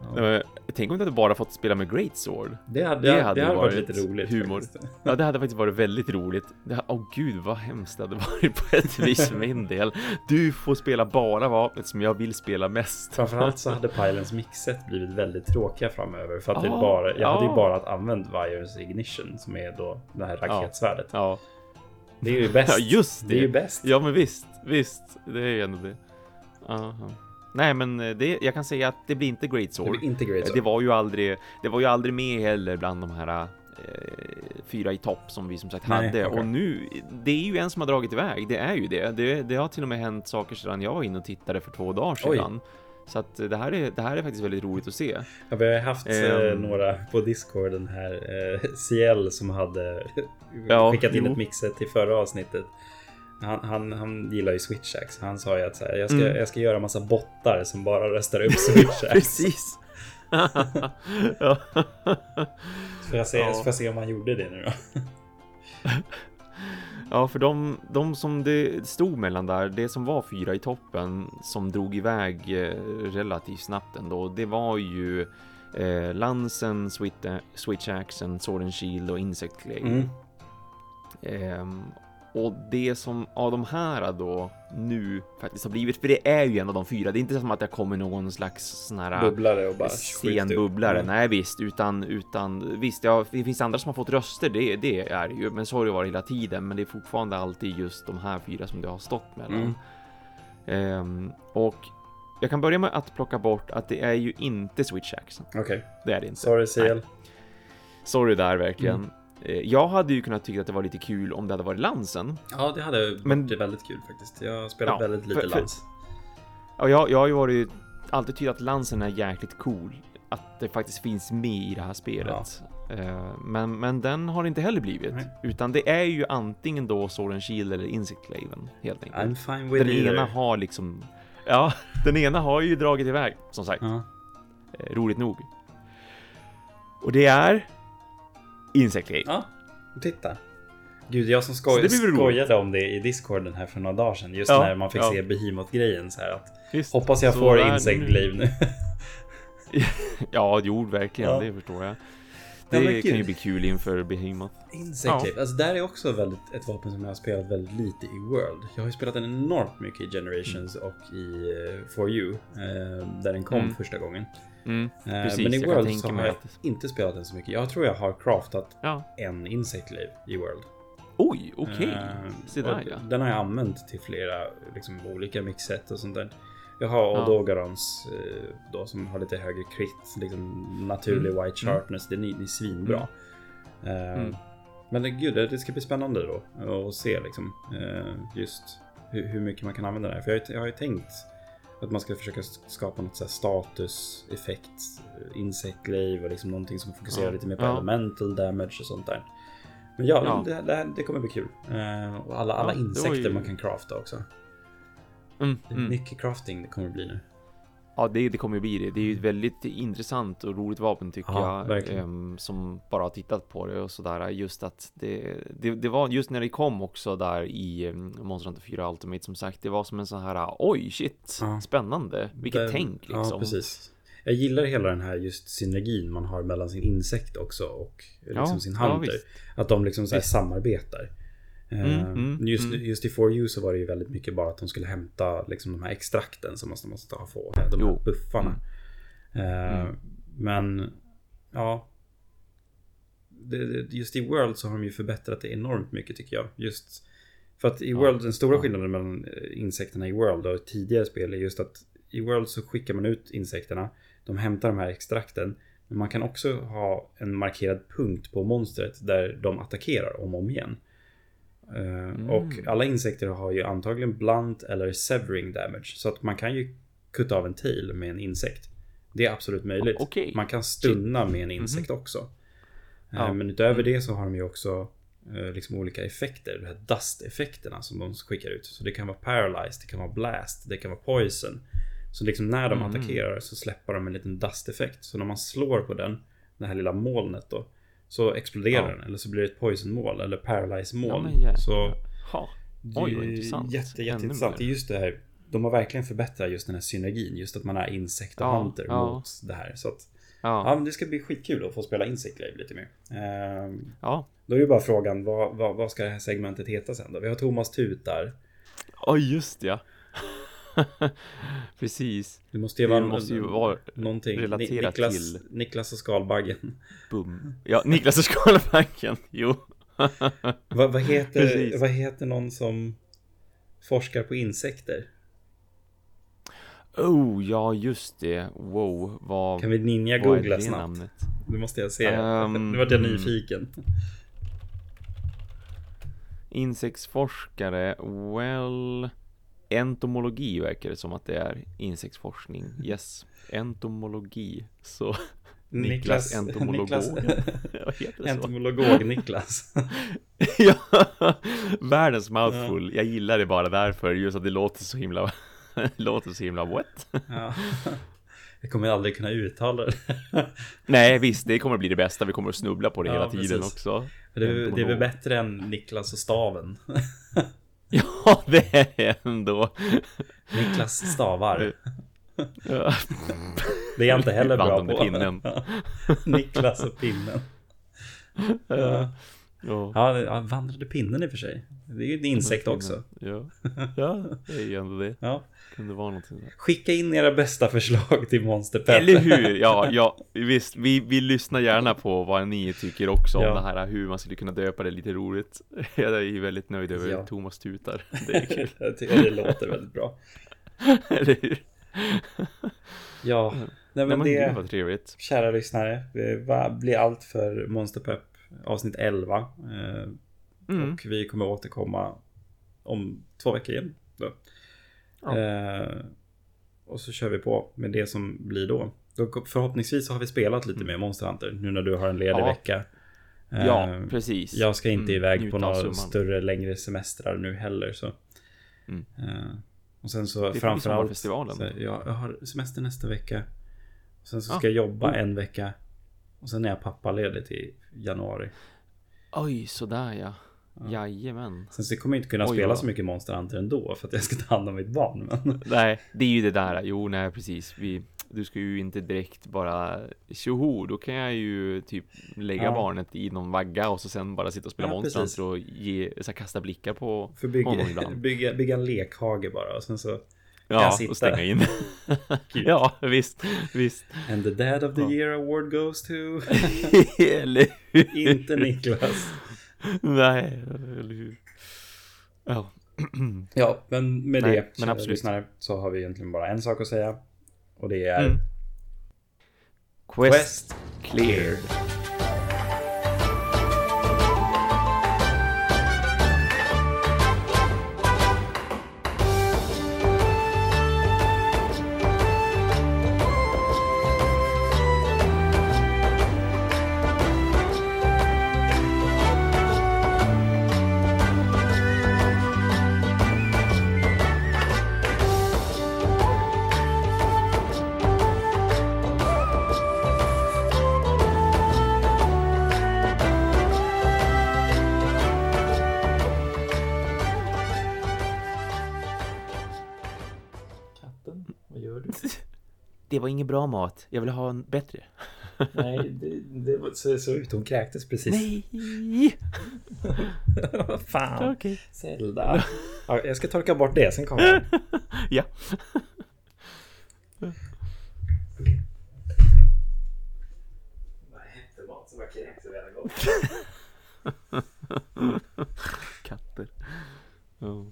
S2: Ja. Tänk om du hade bara fått spela med Great Sword.
S1: Det hade, det hade, det hade varit, varit, lite roligt.
S2: Humor. Ja, det hade faktiskt varit väldigt roligt. Åh oh, gud, vad hemskt det hade varit på ett vis för min del. Du får spela bara vapnet som jag vill spela mest.
S1: Framförallt så hade Pylons mixet blivit väldigt tråkiga framöver. För att ah, det bara, jag ah. hade ju bara använt Vires Ignition som är då det här raketsvärdet.
S2: Ja. ja.
S1: Det är ju bäst.
S2: Ja, just det.
S1: Det är ju bäst.
S2: Ja, men visst, visst. Det är ju ändå det. Aha. Nej, men eh, det, jag kan säga att det blir inte Great Sword.
S1: Det, blir inte Great Sword.
S2: det var ju aldrig, det var ju aldrig med heller bland de här eh, fyra i topp som vi som sagt Nej, hade. Okay. Och nu, det är ju en som har dragit iväg. Det är ju det. det. Det har till och med hänt saker sedan jag var inne och tittade för två dagar sedan. Oj. Så att det här, är, det här är faktiskt väldigt roligt att se.
S1: Ja, vi har haft um, några på Discorden här. Eh, CL som hade ja, skickat in jo. ett mixet till förra avsnittet. Han, han, han gillar ju switchacks. Han sa ju att så här, jag, ska, mm. jag ska göra massa bottar som bara röstar upp switchacks.
S2: Precis.
S1: ja. Så får jag se, ja. får jag se om han gjorde det nu då.
S2: Ja, för de, de som det stod mellan där, det som var fyra i toppen som drog iväg eh, relativt snabbt ändå, det var ju eh, Lansen, Switch, Switch Axe, Sword and Shield och Insect Clay. Mm. Eh, och det som av de här då nu faktiskt har blivit, för det är ju en av de fyra, det är inte som att det kommer någon slags sån här
S1: bubblare och bara
S2: sen bubblare, mm. nej visst, utan, utan visst, ja, det finns andra som har fått röster, det, det är ju, men så har det varit hela tiden, men det är fortfarande alltid just de här fyra som det har stått mellan. Mm. Um, och jag kan börja med att plocka bort att det är ju inte Switch Action.
S1: Okej. Okay.
S2: Det är det inte.
S1: Sorry CL.
S2: Sorry där verkligen. Eh, jag hade ju kunnat tycka att det var lite kul om det hade varit Lansen.
S1: Ja, det hade varit Men... väldigt kul faktiskt. Jag har spelat ja, väldigt lite för, för... Lans.
S2: Ja, jag, jag har ju varit alltid tyckt att Lansen är jäkligt cool. Att det faktiskt finns med i det här spelet. Ja. Eh, men, men den har inte heller blivit. Nej. Utan det är ju antingen då Sword and Shield eller Insect Claven helt enkelt.
S1: I'm fine with
S2: den either. ena har liksom... Ja, den ena har ju dragit iväg, som sagt. Ja. Eh, roligt nog. Och det är Insect.
S1: Ja, titta. Gud, jag som skoj, skojade om det i discorden här för några dagar sedan. Just ja, när man fick ja. se Behemoth-grejen så här att hoppas jag får Insect Glaive nu.
S2: ja, jo, verkligen. Ja. Det förstår jag. Det ja, kan ju bli kul inför Behemoth.
S1: Insect ja. alltså där är också väldigt, ett vapen som jag har spelat väldigt lite i World. Jag har ju spelat den enormt mycket i Generations mm. och i uh, For You. Uh, där den kom mm. första gången. Mm, eh, precis, men i World så har jag att... inte spelat den så mycket. Jag tror jag har craftat ja. en Insect Live i World.
S2: Oj, okej. Okay. Uh,
S1: ja. Den har jag använt till flera liksom, olika mixet och sånt där. Jag har ja. Uh, då som har lite högre crit, liksom naturlig mm. white mm. sharpness. Mm. Den är, är svinbra. Mm. Uh, men gud, det ska bli spännande då att se liksom just hur, hur, mycket man kan använda den här. För jag, jag har ju tänkt att man ska försöka skapa något så statuseffekt, eh, insect glaive och liksom någonting som fokuserar ja. lite mer på ja. elemental damage och sånt där. Men ja, ja. Det, det, det, kommer bli kul. Och alla, alla insekter ju... man kan crafta också. Mm, det är mm. mycket crafting det kommer bli nu.
S2: Ja, det, det kommer bli det. Det är ju ett väldigt intressant och roligt vapen tycker ja, jag. Um, som bara har tittat på det och sådär. Just att det, det, det, var just när det kom också där i um, Monster Hunter 4 Ultimate som sagt. Det var som en sån här oj shit, ja. spännande. Vilket det, tänk liksom. Ja,
S1: precis. Jag gillar hela den här just synergin man har mellan sin insekt också och liksom ja, sin hunter. att de liksom så samarbetar. Mm, eh, mm, just, mm. just i For You så var det ju väldigt mycket bara att de skulle hämta liksom de här extrakten som man måste ha få. De här buffarna. Uh, men ja. Det, just i World så har de ju förbättrat det enormt mycket tycker jag. Just för att i ja. World, den stora skillnaden mellan eh, insekterna i World och tidigare spel är just att i World så skickar man ut insekterna. De hämtar de här extrakten. Men man kan också ha en markerad punkt på monstret där de attackerar om och om igen. Eh, mm. Och alla insekter har ju antagligen blunt eller severing damage. Så att man kan ju kutta av en tail med en insekt. Det är absolut möjligt. Okay. Man kan stunna med en insekt mm. också. Eh, ja. Men utöver mm. det så har de ju också eh, liksom olika effekter. De här dust-effekterna som de skickar ut. Så det kan vara paralyzed, det kan vara blast, det kan vara poison. Så liksom när de mm. attackerar så släpper de en liten dust-effekt. Så när man slår på den, det här lilla molnet då. Så exploderar ja. den eller så blir det ett poison-mål eller paralyze-mål. Ja, yeah. Så ha. Oj, vad intressant. Jätte, jätteintressant. Det är just det här. De har verkligen förbättrat just den här synergin. Just att man är insekt och ja, hunter ja. mot det här. Så att, ja. men det ska bli skitkul att få spela Insect Live lite mer. Ehm, ja. Då är ju bara frågan, vad, vad, vad, ska det här segmentet heta sen då? Vi har Thomas Tutar.
S2: Ja, oh, just ja. Precis.
S1: Det måste ju vara, det måste ju vara någonting relaterat Niklas, till Niklas och skalbaggen.
S2: Bum. Ja, Niklas och skalbaggen. Jo.
S1: vad, vad, heter, vad heter någon som forskar på insekter?
S2: Oh, ja just det. Wow, vad...
S1: Kan vi ninja-googla snabbt? Namnet? Det måste jag se. Um, nu vart jag nyfiken.
S2: Insektsforskare, well... Entomologi verkar det som att det är insektsforskning. Yes, entomologi. Så Niklas, entomologog.
S1: Niklas, entomologog Niklas.
S2: ja, världens mouthful. Jag gillar det bara därför, just att det låter så himla, låter så himla what? ja.
S1: Jag kommer aldrig kunna uttala det.
S2: Nej, visst, det kommer bli det bästa. Vi kommer att snubbla på det ja, hela tiden precis. också.
S1: Det, det är väl bättre än Niklas och staven.
S2: ja, det är ändå.
S1: Niklas stavar. Ja. Det är jag inte heller bra på. pinnen. Niklas och pinnen. Ja. Ja. ja, vandrade pinnen i och för sig. Det är ju en insekt också.
S2: Ja. ja, det är ju ändå det. Ja. Kunde vara någonting där.
S1: Skicka in era bästa förslag till Monsterpepp.
S2: Eller hur? Ja, ja visst. Vi, vi lyssnar gärna på vad ni tycker också ja. om det här. Hur man skulle kunna döpa det lite roligt. Jag är ju väldigt nöjd över ja. Thomas tutar. Det är kul.
S1: jag tycker det låter väldigt bra. Eller hur? ja, nej men, nej, men det,
S2: var trevligt.
S1: Kära lyssnare, blir allt för Monsterpepp avsnitt 11. Eh, mm. Och vi kommer återkomma om två veckor igen. Ja. Eh, och så kör vi på med det som blir då. då förhoppningsvis har vi spelat lite mm. mer Monster Hunter nu när du har en ledig ja. vecka.
S2: Ja, eh, precis.
S1: Jag ska inte mm. iväg på några större längre semestrar nu heller. Så. Mm. Eh, och sen så det framförallt.
S2: Festivalen.
S1: Så, ja, jag har semester nästa vecka. Och sen så ska ah. jag jobba oh. en vecka. Och sen är jag pappaledig till januari.
S2: Oj, sådär ja. Ja. Jajamän.
S1: Sen så kommer jag inte kunna Oj, spela ja. så mycket Monster Hunter ändå för att jag ska ta hand om mitt barn. Men...
S2: Nej, det är ju det där. Jo, nej, precis. Vi, du ska ju inte direkt bara tjoho, då kan jag ju typ lägga ja. barnet i någon vagga och så sen bara sitta och spela ja, Monster och ge, så kasta blickar på
S1: för bygga, honom ibland. Bygga, bygga en lekhage bara och sen så
S2: Ja, och stänga in. ja, visst, visst.
S1: And the dad of the year award goes to... Eller hur? Inte Niklas.
S2: Nej, eller hur?
S1: Ja. ja, men med Nej, det, men absolut. lyssnare, så har vi egentligen bara en sak att säga. Och det är... Mm.
S2: Quest, Quest cleared. Var ingen bra mat. Jag vill ha en bättre.
S1: Nej, det, det var, så, så ut. Hon kräktes precis.
S2: Nej!
S1: Vad fan. Okay. Zelda. Ja, jag ska torka bort det, sen kommer jag.
S2: ja.
S1: Vad hette mat som var kräks i
S2: Katter. Oh.